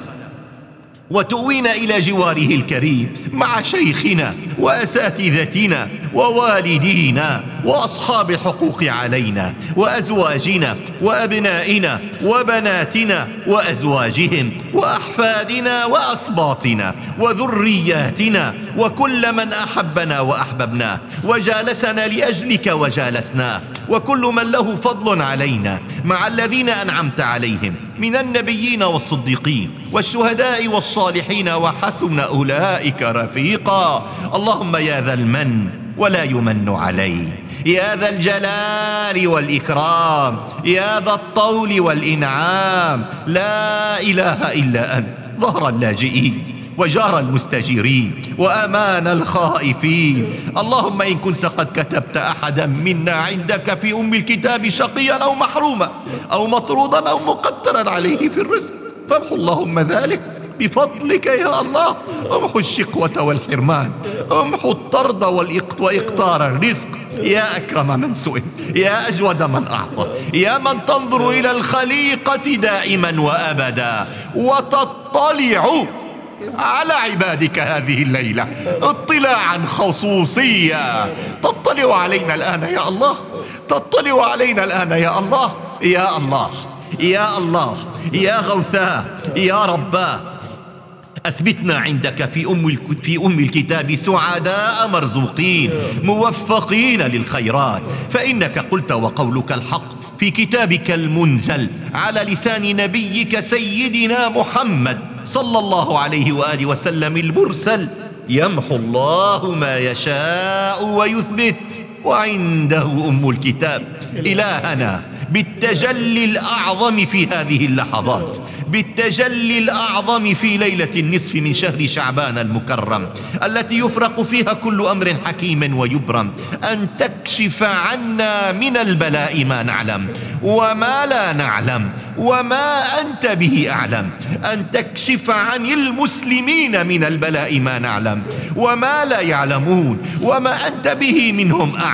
وتؤوينا إلى جواره الكريم مع شيخنا وأساتذتنا ووالدينا وأصحاب الحقوق علينا وأزواجنا وأبنائنا وبناتنا وأزواجهم وأحفادنا وأسباطنا وذرياتنا وكل من أحبنا واحببناه وجالسنا لأجلك وجالسناه وكل من له فضل علينا مع الذين أنعمت عليهم من النبيين والصديقين والشهداء والصالحين وحسن أولئك رفيقا. اللهم يا ذا المن ولا يمن عليه. يا ذا الجلال والإكرام يا ذا الطول والإنعام لا إله إلا أنت ظهر اللاجئين وجار المستجيرين وأمان الخائفين. اللهم إن كنت قد كتبت أحدا منا عندك في أم الكتاب شقيا أو محروما أو مطرودا أو مقدرا عليه في الرزق فامحو اللهم ذلك. بفضلك يا الله. امحو الشقوة والحرمان. امحو الطرد وإقطار الرزق. يا أكرم من سئل. يا أجود من أعطى. يا من تنظر إلى الخليقة دائما وأبدا. وتطلع على عبادك هذه الليلة. اطلاعا خصوصيا تطلع علينا الآن يا الله. تطلع علينا الآن يا الله. يا الله. يا الله. يا غوثاه يا رباه أثبتنا عندك في أم في أم الكتاب سعداء مرزوقين موفقين للخيرات. فإنك قلت وقولك الحق في كتابك المنزل على لسان نبيك سيدنا محمد صلى الله عليه وآله وسلم المرسل. يمحو الله ما يشاء ويثبت. وعنده أم الكتاب. إلهنا بالتجلي الأعظم في هذه اللحظات بالتجلي الأعظم في ليلة النصف من شهر شعبان المكرم التي يفرق فيها كل أمر حكيم ويبرم أن تكشف عنا من البلاء ما نعلم وما لا نعلم وما أنت به أعلم أن تكشف عن المسلمين من البلاء ما نعلم وما لا يعلمون وما أنت به منهم أعلم.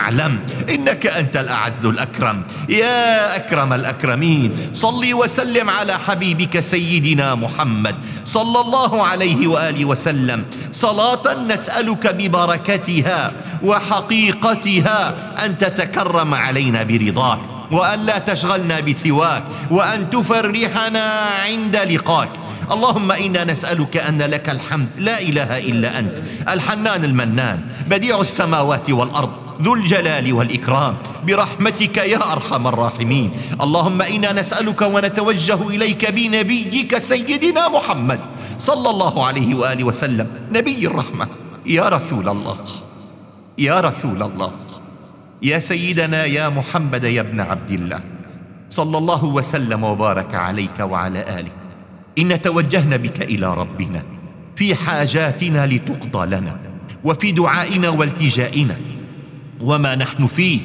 إنك أنت الأعز الأكرم. يا أكرم الأكرمين صل وسلم على حبيبك سيدنا محمد صلى الله عليه وآله وسلم. صلاة نسألك ببركتها وحقيقتها أن تتكرم علينا برضاك وأن لا تشغلنا بسواك وأن تفرحنا عند لقاك. اللهم إنا نسألك أن لك الحمد. لا إله إلا أنت. الحنان المنان بديع السماوات والأرض. ذو الجلال والإكرام. برحمتك يا أرحم الراحمين. اللهم إنا نسألك ونتوجه إليك بنبيك سيدنا محمد صلى الله عليه وآله وسلم. نبي الرحمة. يا رسول الله. يا رسول الله. يا سيدنا يا محمد يا ابن عبد الله. صلى الله وسلم وبارك عليك وعلى اله إن توجهنا بك إلى ربنا في حاجاتنا لتقضى لنا وفي دعائنا والتجائنا. وما نحن فيه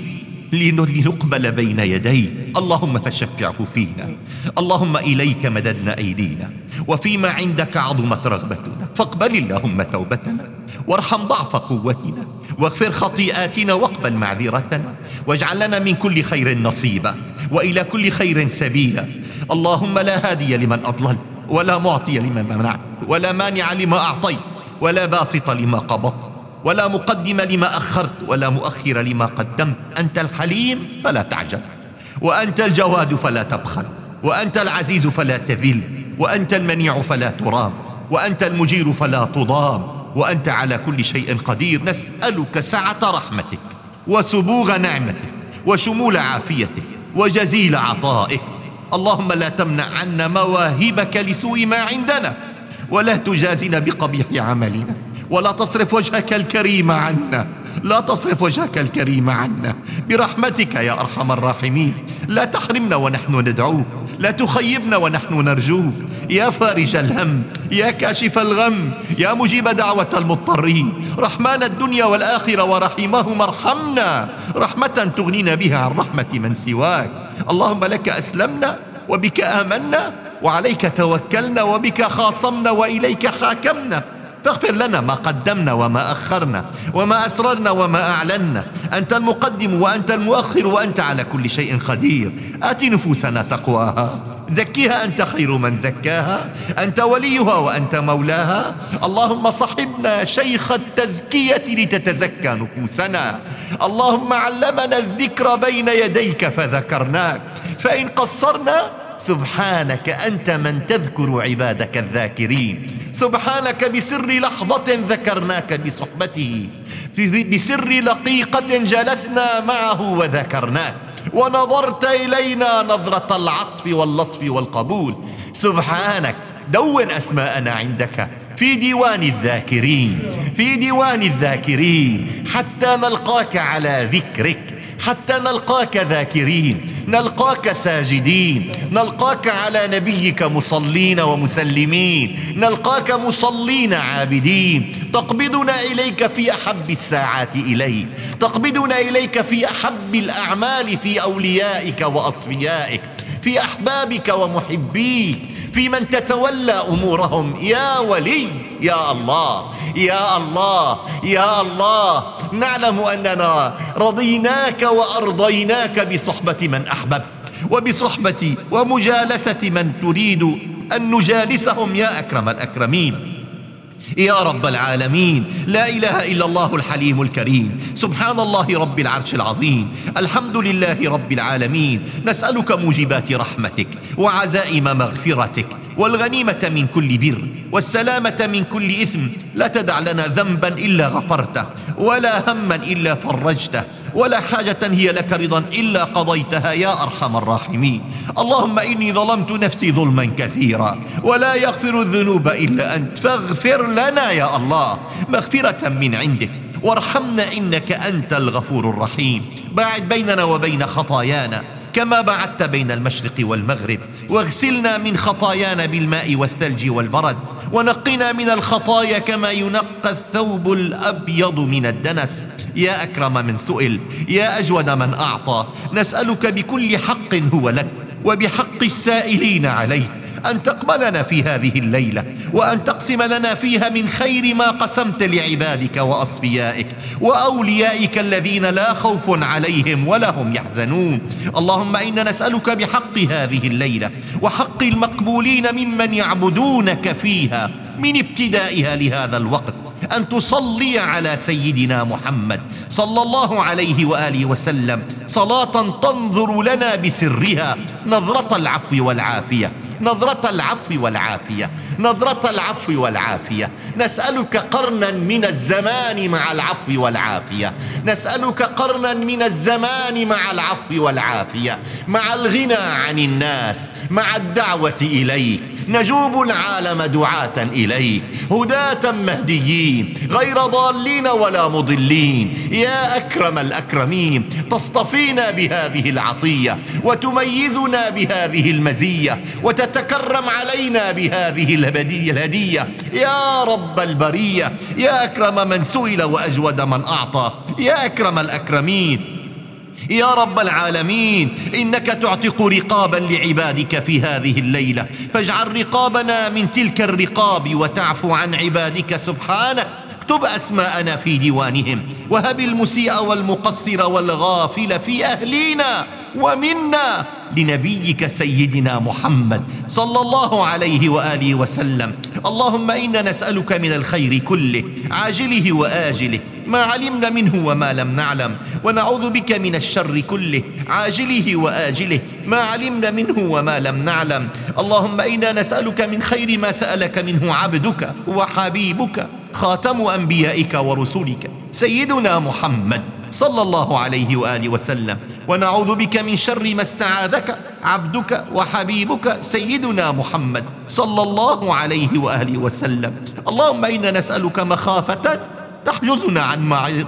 لنقبل بين يديه اللهم فشفعه فينا. اللهم إليك مددنا أيدينا. وفيما عندك عظمت رغبتنا. فاقبل اللهم توبتنا. وارحم ضعف قوتنا. واغفر خطيئاتنا واقبل معذرتنا. واجعل لنا من كل خير نصيبا وإلى كل خير سبيلا. اللهم لا هادي لمن أضلل ولا معطي لمن منع ولا مانع لما أعطيت ولا باسط لما قبضت. ولا مقدم لما أخرت ولا مؤخر لما قدمت. أنت الحليم فلا تعجل وأنت الجواد فلا تبخل وأنت العزيز فلا تذل وأنت المنيع فلا ترام وأنت المجير فلا تضام وأنت على كل شيء قدير. نسألك سعة رحمتك وسبوغ نعمتك وشمول عافيتك وجزيل عطائك. اللهم لا تمنع عنا مواهبك لسوء ما عندنا ولا تجازنا بقبيح عملنا. ولا تصرف وجهك الكريم عنا. لا تصرف وجهك الكريم عنا. برحمتك يا أرحم الراحمين. لا تحرمنا ونحن ندعوك. لا تخيبنا ونحن نرجوك. يا فارج الهم يا كاشف الغم يا مجيب دعوة المضطرين. رحمن الدنيا والآخرة ورحيمهما ارحمنا. رحمة تغنينا بها عن رحمة من سواك. اللهم لك أسلمنا وبك آمنا وعليك توكلنا وبك خاصمنا وإليك حاكمنا. فاغفر لنا ما قدمنا وما أخرنا وما أسررنا وما أعلنا. أنت المقدم وأنت المؤخر وأنت على كل شيء قدير. آت نفوسنا تقواها. زكيها أنت خير من زكاها. أنت وليها وأنت مولاها. اللهم صحبنا شيخ التزكية لتتزكى نفوسنا. اللهم علمنا الذكر بين يديك فذكرناك. فإن قصرنا سبحانك أنت من تذكر عبادك الذاكرين. سبحانك بسر لحظة ذكرناك بصحبته. بسر لقيقة جلسنا معه وذكرناك ونظرت إلينا نظرة العطف واللطف والقبول. سبحانك دون أسماءنا عندك. في ديوان الذاكرين في ديوان الذاكرين. حتى نلقاك على ذكرك. حتى نلقاك ذاكرين نلقاك ساجدين نلقاك على نبيك مصلين ومسلمين نلقاك مصلين عابدين. تقبضنا إليك في أحب الساعات إليك تقبضنا إليك في أحب الأعمال في أوليائك وأصفيائك في أحبابك ومحبيك في من تتولى أمورهم. يا ولي يا الله يا الله يا الله نعلم أننا رضيناك وأرضيناك بصحبة من أحببت وبصحبة ومجالسة من تريد أن نجالسهم يا أكرم الأكرمين. يا رب العالمين لا إله إلا الله الحليم الكريم. سبحان الله رب العرش العظيم. الحمد لله رب العالمين. نسألك موجبات رحمتك وعزائم مغفرتك. والغنيمة من كل بر والسلامة من كل إثم. لا تدع لنا ذنبا إلا غفرته ولا هما إلا فرجته ولا حاجة هي لك رضا إلا قضيتها يا أرحم الراحمين. اللهم إني ظلمت نفسي ظلما كثيرا ولا يغفر الذنوب إلا أنت. فاغفر لنا يا الله مغفرة من عندك. وارحمنا إنك أنت الغفور الرحيم. باعد بيننا وبين خطايانا. كما بعدت بين المشرق والمغرب واغسلنا من خطايانا بالماء والثلج والبرد ونقنا من الخطايا كما ينقى الثوب الأبيض من الدنس. يا أكرم من سئل يا أجود من أعطى نسألك بكل حق هو لك وبحق السائلين عليك. أن تقبلنا في هذه الليلة وأن تقسم لنا فيها من خير ما قسمت لعبادك وأصفيائك وأوليائك الذين لا خوف عليهم ولا هم يحزنون. اللهم إنا نسألك بحق هذه الليلة وحق المقبولين ممن يعبدونك فيها من ابتدائها لهذا الوقت. أن تصلي على سيدنا محمد صلى الله عليه وآله وسلم. صلاة تنظر لنا بسرها نظرة العفو والعافية. نظرة العفو والعافية نظرة العفو والعافية. نسألك قرنا من الزمان مع العفو والعافية. نسألك قرنا من الزمان مع العفو والعافية. مع الغنى عن الناس مع الدعوة إليك. نجوب العالم دعاة إليك. هداة مهديين غير ضالين ولا مضلين. يا أكرم الأكرمين تصطفينا بهذه العطية وتميزنا بهذه المزية وتتكرم علينا بهذه الهدية الهدية. يا رب البرية يا أكرم من سئل وأجود من أعطى. يا أكرم الأكرمين. يا رب العالمين إنك تعتق رقابا لعبادك في هذه الليلة. فاجعل رقابنا من تلك الرقاب وتعفو عن عبادك سبحانك اكتب أسماءنا في ديوانهم. وهب المسيء والمقصر والغافل في أهلينا ومنا. لنبيك سيدنا محمد صلى الله عليه وآله وسلم. اللهم إنا نسألك من الخير كله عاجله وآجله ما علمنا منه وما لم نعلم ونعوذ بك من الشر كله عاجله وآجله ما علمنا منه وما لم نعلم. اللهم إنا نسألك من خير ما سألك منه عبدك وحبيبك خاتم أنبيائك ورسلك سيدنا محمد. صلى الله عليه وآله وسلم. ونعوذ بك من شر ما استعاذك عبدك وحبيبك سيدنا محمد صلى الله عليه وآله وسلم. اللهم إنا نسألك مخافة تحجزنا عن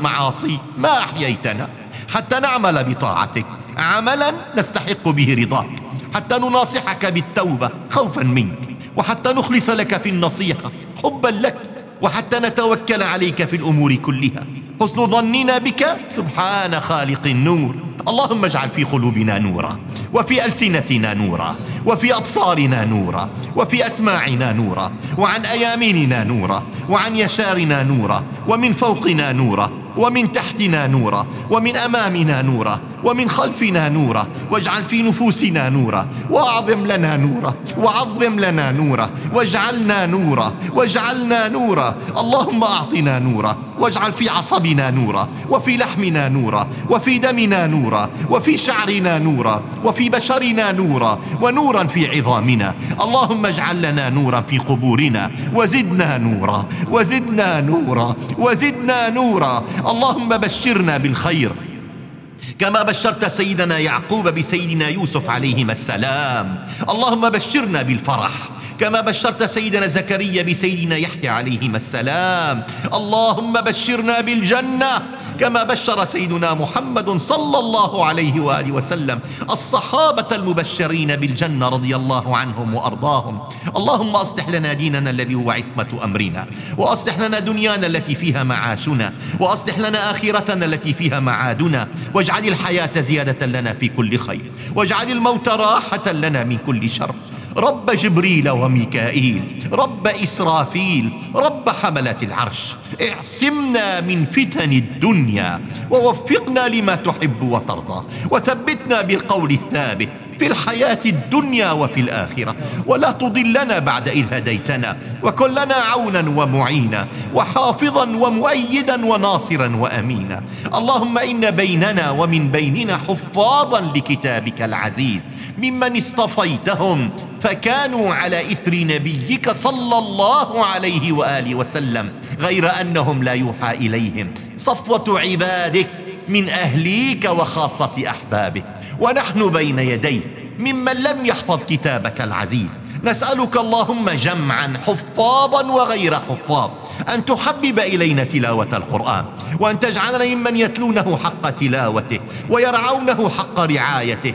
معاصي ما أحييتنا حتى نعمل بطاعتك. عملا نستحق به رضاك حتى نناصحك بالتوبة خوفا منك وحتى نخلص لك في النصيحة حبا لك وحتى نتوكل عليك في الأمور كلها. حسن ظننا بك؟ سبحان خالق النور. اللهم اجعل في قلوبنا نورا وفي ألسنتنا نورا وفي أبصارنا نورا وفي أسماعنا نورا وعن أياميننا نورا وعن يسارنا نورا ومن فوقنا نورا ومن تحتنا نورا ومن أمامنا نورا ومن خلفنا نورا واجعل في نفوسنا نورا وأعظم لنا نورا وعظم لنا نورا واجعلنا نورا واجعلنا نورا. اللهم أعطنا نورا. واجعل في عصبنا نورا وفي لحمنا نورا وفي دمنا نورا وفي شعرنا نورا وفي بشرنا نورا ونورا في عظامنا. اللهم اجعل لنا نورا في قبورنا وزدنا نورا وزدنا نورا وزدنا نورا. اللهم بشرنا بالخير. كما بشرت سيدنا يعقوب بسيدنا يوسف عليهما السلام. اللهم بشرنا بالفرح. كما بشرت سيدنا زكريا بسيدنا يحيى عليهما السلام. اللهم بشرنا بالجنة. كما بشر سيدنا محمد صلى الله عليه وآله وسلم الصحابة المبشرين بالجنة رضي الله عنهم وأرضاهم. اللهم أصلح لنا ديننا الذي هو عصمة أمرنا وأصلح لنا دنيانا التي فيها معاشنا وأصلح لنا آخرتنا التي فيها معادنا. واجعل الحياة زيادة لنا في كل خير. واجعل الموت راحة لنا من كل شر. رب جبريل وميكائيل رب إسرافيل رب حمله العرش. اعصمنا من فتن الدنيا ووفقنا لما تحب وترضى وثبتنا بالقول الثابت في الحياة الدنيا وفي الآخرة. ولا تضلنا بعد إذ هديتنا وكن لنا عونا ومعينا وحافظا ومؤيدا وناصرا وأمينا. اللهم إن بيننا ومن بيننا حفاظا لكتابك العزيز ممن اصطفيتهم فكانوا على إثر نبيك صلى الله عليه وآله وسلم غير أنهم لا يوحى إليهم. صفوة عبادك من أهليك وخاصة أحبابك. ونحن بين يديك ممن لم يحفظ كتابك العزيز. نسألك اللهم جمعا حفاظا وغير حفاظ أن تحبب إلينا تلاوة القرآن وأن تجعلنا ممن يتلونه حق تلاوته ويرعونه حق رعايته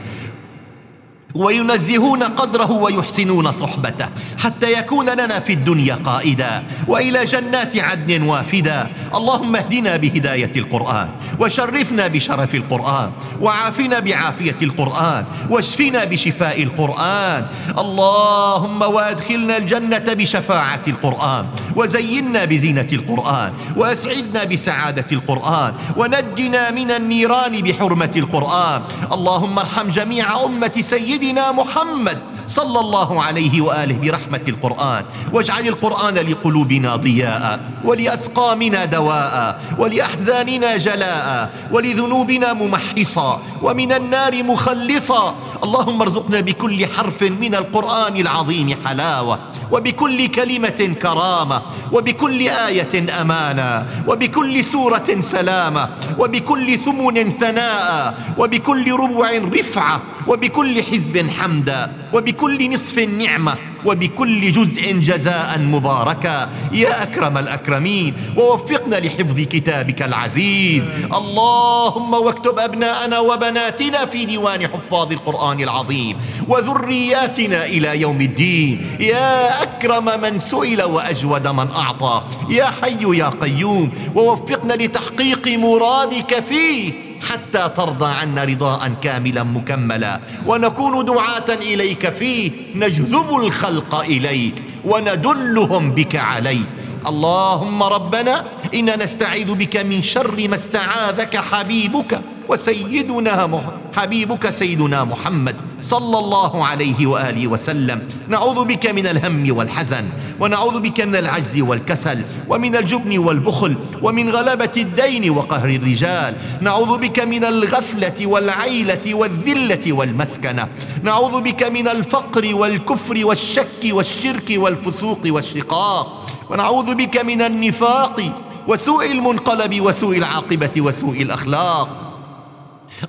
وينزهون قدره ويحسنون صحبته حتى يكون لنا في الدنيا قائدا وإلى جنات عدن وافدا. اللهم اهدنا بهداية القرآن وشرفنا بشرف القرآن وعافنا بعافية القرآن واشفنا بشفاء القرآن. اللهم وأدخلنا الجنة بشفاعة القرآن وزينا بزينة القرآن وأسعدنا بسعادة القرآن ونجنا من النيران بحرمة القرآن. اللهم ارحم جميع أمة سيدنا سيدنا محمد صلى الله عليه وآله برحمة القرآن. واجعل القرآن لقلوبنا ضياء ولأسقامنا دواء ولأحزاننا جلاء ولذنوبنا ممحصا ومن النار مخلصا. اللهم ارزقنا بكل حرف من القرآن العظيم حلاوة. وبكل كلمة كرامة وبكل آية امانا وبكل سورة سلامة وبكل ثمن ثناء وبكل ربع رفعة وبكل حزب حمدا وبكل نصف نعمة. وبكل جزء جزاء مباركا. يا أكرم الأكرمين ووفقنا لحفظ كتابك العزيز. اللهم واكتب أبناءنا وبناتنا في ديوان حفاظ القرآن العظيم وذرياتنا إلى يوم الدين. يا أكرم من سئل وأجود من أعطى. يا حي يا قيوم ووفقنا لتحقيق مرادك فيه. حتى ترضى عنا رضاء كاملا مكملا. ونكون دعاة إليك فيه نجذب الخلق إليك وندلهم بك عليك. اللهم ربنا إنا نستعيذ بك من شر ما استعاذك حبيبك وسيدنا حبيبك سيدنا محمد صلى الله عليه وآله وسلم. نعوذ بك من الهم والحزن ونعوذ بك من العجز والكسل ومن الجبن والبخل ومن غلبة الدين وقهر الرجال. نعوذ بك من الغفلة والعيلة والذلة والمسكنة. نعوذ بك من الفقر والكفر والشك والشرك والفسوق والشقاق. ونعوذ بك من النفاق وسوء المنقلب وسوء العاقبة وسوء الأخلاق.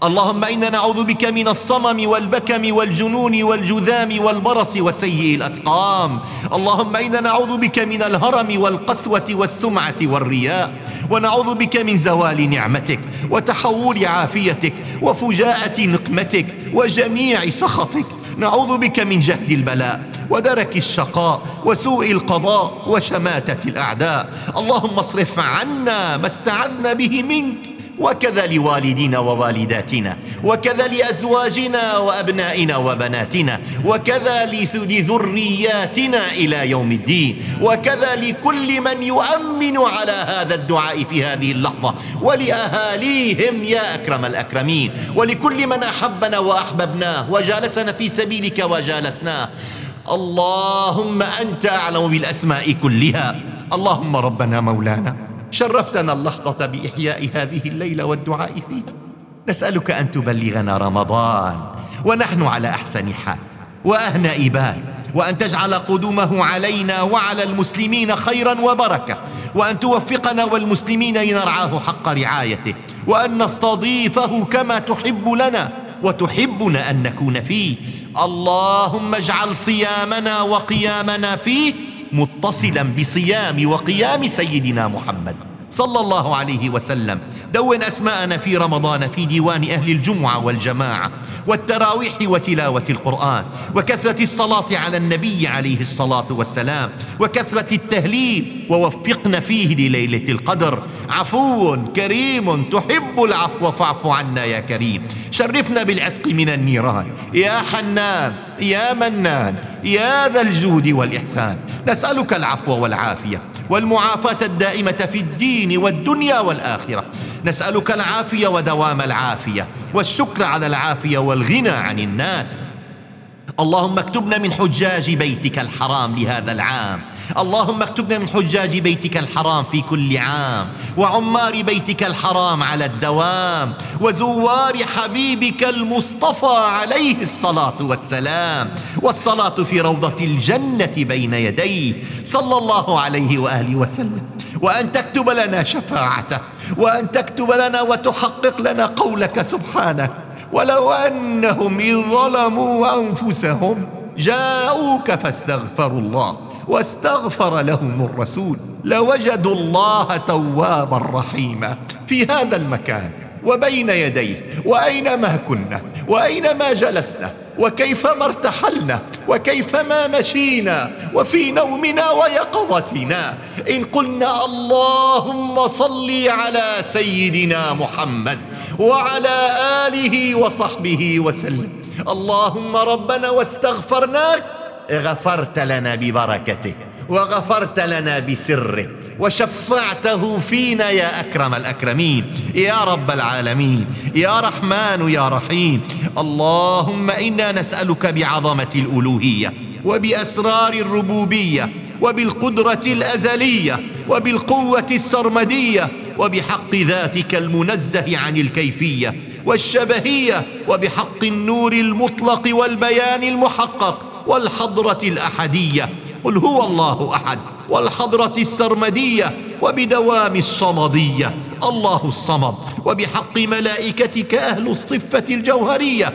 اللهم إنا نعوذ بك من الصمم والبكم والجنون والجذام والبرص وسيء الأسقام. اللهم إنا نعوذ بك من الهرم والقسوة والسمعة والرياء. ونعوذ بك من زوال نعمتك وتحول عافيتك وفجاءة نقمتك وجميع سخطك. نعوذ بك من جهد البلاء. ودرك الشقاء وسوء القضاء وشماتة الأعداء. اللهم اصرف عنا ما استعذنا به منك. وكذا لوالدينا ووالداتنا وكذا لأزواجنا وأبنائنا وبناتنا وكذا لذرياتنا إلى يوم الدين وكذا لكل من يؤمن على هذا الدعاء في هذه اللحظة. ولأهاليهم يا أكرم الأكرمين ولكل من أحبنا وأحببناه وجالسنا في سبيلك وجالسناه. اللهم أنت أعلم بالأسماء كلها. اللهم ربنا مولانا شرفتنا اللحظة بإحياء هذه الليلة والدعاء فيها. نسألك أن تبلغنا رمضان ونحن على أحسن حال وأهنأ بال وأن تجعل قدومه علينا وعلى المسلمين خيرا وبركة وأن توفقنا والمسلمين لنرعاه حق رعايته وأن نستضيفه كما تحب لنا وتحبنا أن نكون فيه. اللهم اجعل صيامنا وقيامنا فيه متصلا بصيام وقيام سيدنا محمد. صلى الله عليه وسلم. دون اسماءنا في رمضان في ديوان أهل الجمعة والجماعة والتراويح وتلاوة القرآن وكثرة الصلاة على النبي عليه الصلاة والسلام وكثرة التهليل ووفقنا فيه لليلة القدر. عفو كريم تحب العفو فاعف عنا يا كريم. شرفنا بالعتق من النيران. يا حنان يا منان يا ذا الجود والإحسان. نسألك العفو والعافية. والمعافاة الدائمة في الدين والدنيا والآخرة. نسألك العافية ودوام العافية والشكر على العافية والغنى عن الناس. اللهم اكتبنا من حجاج بيتك الحرام لهذا العام. اللهم اكتبنا من حجاج بيتك الحرام في كل عام وعمار بيتك الحرام على الدوام وزوار حبيبك المصطفى عليه الصلاة والسلام والصلاة في روضة الجنة بين يديه صلى الله عليه وآله وسلم. وأن تكتب لنا شفاعته وأن تكتب لنا وتحقق لنا قولك سبحانه. ولو أنهم إذ ظلموا أنفسهم جاءوك فاستغفروا الله. واستغفر لهم الرسول لوجدوا الله توابا رحيما في هذا المكان وبين يديه وأينما كنا وأينما جلسنا وكيفما ارتحلنا وكيفما مشينا وفي نومنا ويقظتنا إن قلنا اللهم صل على سيدنا محمد وعلى آله وصحبه وسلم اللهم ربنا واستغفرناك غفرت لنا ببركته وغفرت لنا بسره وشفعته فينا يا أكرم الأكرمين يا رب العالمين يا رحمن يا رحيم. اللهم إنا نسألك بعظمة الألوهية وبأسرار الربوبية وبالقدرة الأزلية وبالقوة السرمدية وبحق ذاتك المنزه عن الكيفية والشبهية وبحق النور المطلق والبيان المحقق. والحضرة الأحدية قل هو الله أحد. والحضرة السرمدية وبدوام الصمدية الله الصمد. وبحق ملائكتك أهل الصفة الجوهرية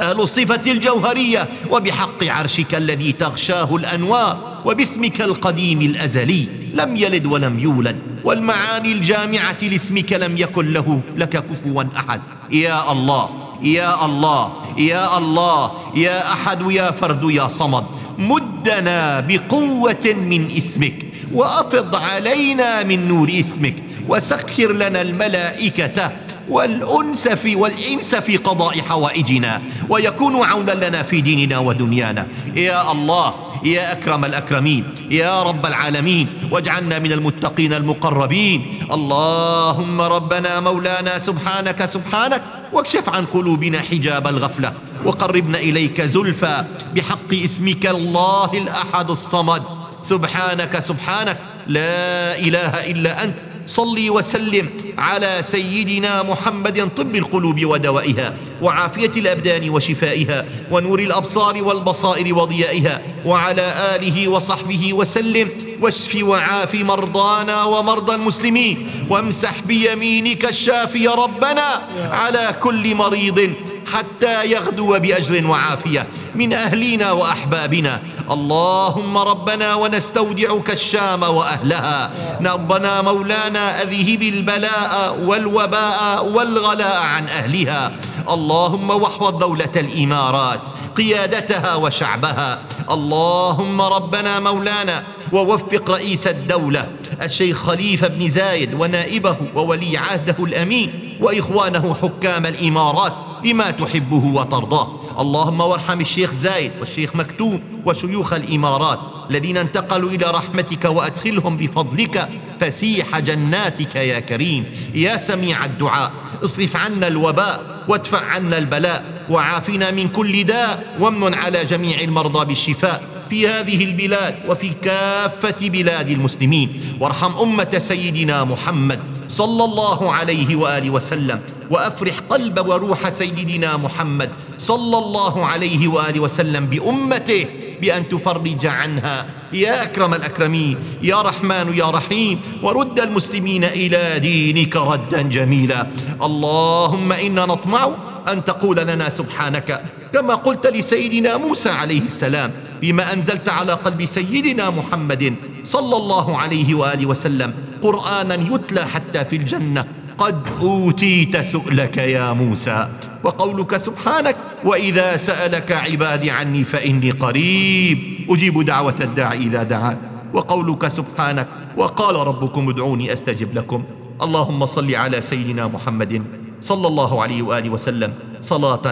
أهل الصفة الجوهرية. وبحق عرشك الذي تغشاه الأنوار وباسمك القديم الأزلي. لم يلد ولم يولد والمعاني الجامعة لاسمك لم يكن له لك كفوا أحد. يا الله يا الله يا الله يا أحد يا فرد يا صمد مدنا بقوة من اسمك وأفض علينا من نور اسمك وسخر لنا الملائكة والأنس في والإنس في قضاء حوائجنا ويكون عونا لنا في ديننا ودنيانا. يا الله يا أكرم الأكرمين يا رب العالمين واجعلنا من المتقين المقربين. اللهم ربنا مولانا سبحانك سبحانك واكشف عن قلوبنا حجاب الغفلة. وقربنا إليك زلفى. بحق اسمك الله الأحد الصمد. سبحانك سبحانك. لا إله إلا أنت. صلي وسلم على سيدنا محمد طب القلوب ودوائها وعافية الأبدان وشفائها ونور الأبصار والبصائر وضيائها وعلى آله وصحبه وسلم واشف وعاف مرضانا ومرضى المسلمين. وامسح بيمينك الشافي ربنا على كل مريض حتى يغدو بأجر وعافية من اهلنا وأحبابنا. اللهم ربنا ونستودعك الشام وأهلها. ربنا مولانا أذهب البلاء والوباء والغلاء عن أهلها. اللهم واحفظ دولة الإمارات قيادتها وشعبها. اللهم ربنا مولانا ووفق رئيس الدولة الشيخ خليفة بن زايد ونائبه وولي عهده الأمين وإخوانه حكام الإمارات بما تحبه وترضاه. اللهم وارحم الشيخ زايد والشيخ مكتوم وشيوخ الإمارات الذين انتقلوا إلى رحمتك وأدخلهم بفضلك. فسيح جناتك يا كريم. يا سميع الدعاء اصرف عنا الوباء وادفع عنا البلاء. وعافنا من كل داء وامن على جميع المرضى بالشفاء. في هذه البلاد وفي كافة بلاد المسلمين. وارحم أمة سيدنا محمد صلى الله عليه وآله وسلم وأفرح قلب وروح سيدنا محمد صلى الله عليه وآله وسلم بأمته بأن تفرج عنها. يا أكرم الأكرمين يا رحمن يا رحيم ورد المسلمين إلى دينك ردا جميلا. اللهم إنا نطمع أن تقول لنا سبحانك كما قلت لسيدنا موسى عليه السلام. بما أنزلت على قلب سيدنا محمد صلى الله عليه وآله وسلم قرآنا يتلى حتى في الجنة. قد أوتيت سؤلك يا موسى وقولك سبحانك وإذا سألك عبادي عني فإني قريب. أجيب دعوة الداعي إذا دعان وقولك سبحانك. وقال ربكم ادعوني أستجب لكم. اللهم صل على سيدنا محمد صلى الله عليه وآله وسلم صلاة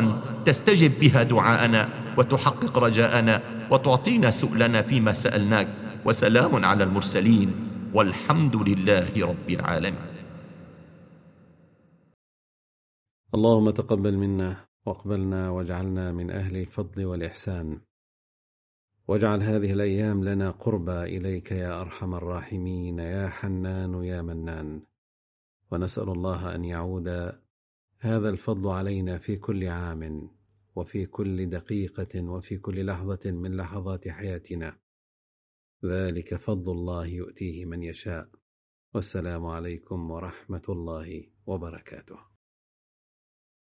تستجب بها دعاءنا وتحقق رجاءنا وتعطينا سؤلنا فيما سألناك وسلام على المرسلين. والحمد لله رب العالمين. اللهم تقبل منا واقبلنا واجعلنا من أهل الفضل والإحسان. واجعل هذه الأيام لنا قربى إليك يا أرحم الراحمين يا حنان يا منان. ونسأل الله أن يعود هذا الفضل علينا في كل عام وفي كل دقيقة وفي كل لحظة من لحظات حياتنا. ذلك فضل الله يؤتيه من يشاء. والسلام عليكم ورحمة الله وبركاته.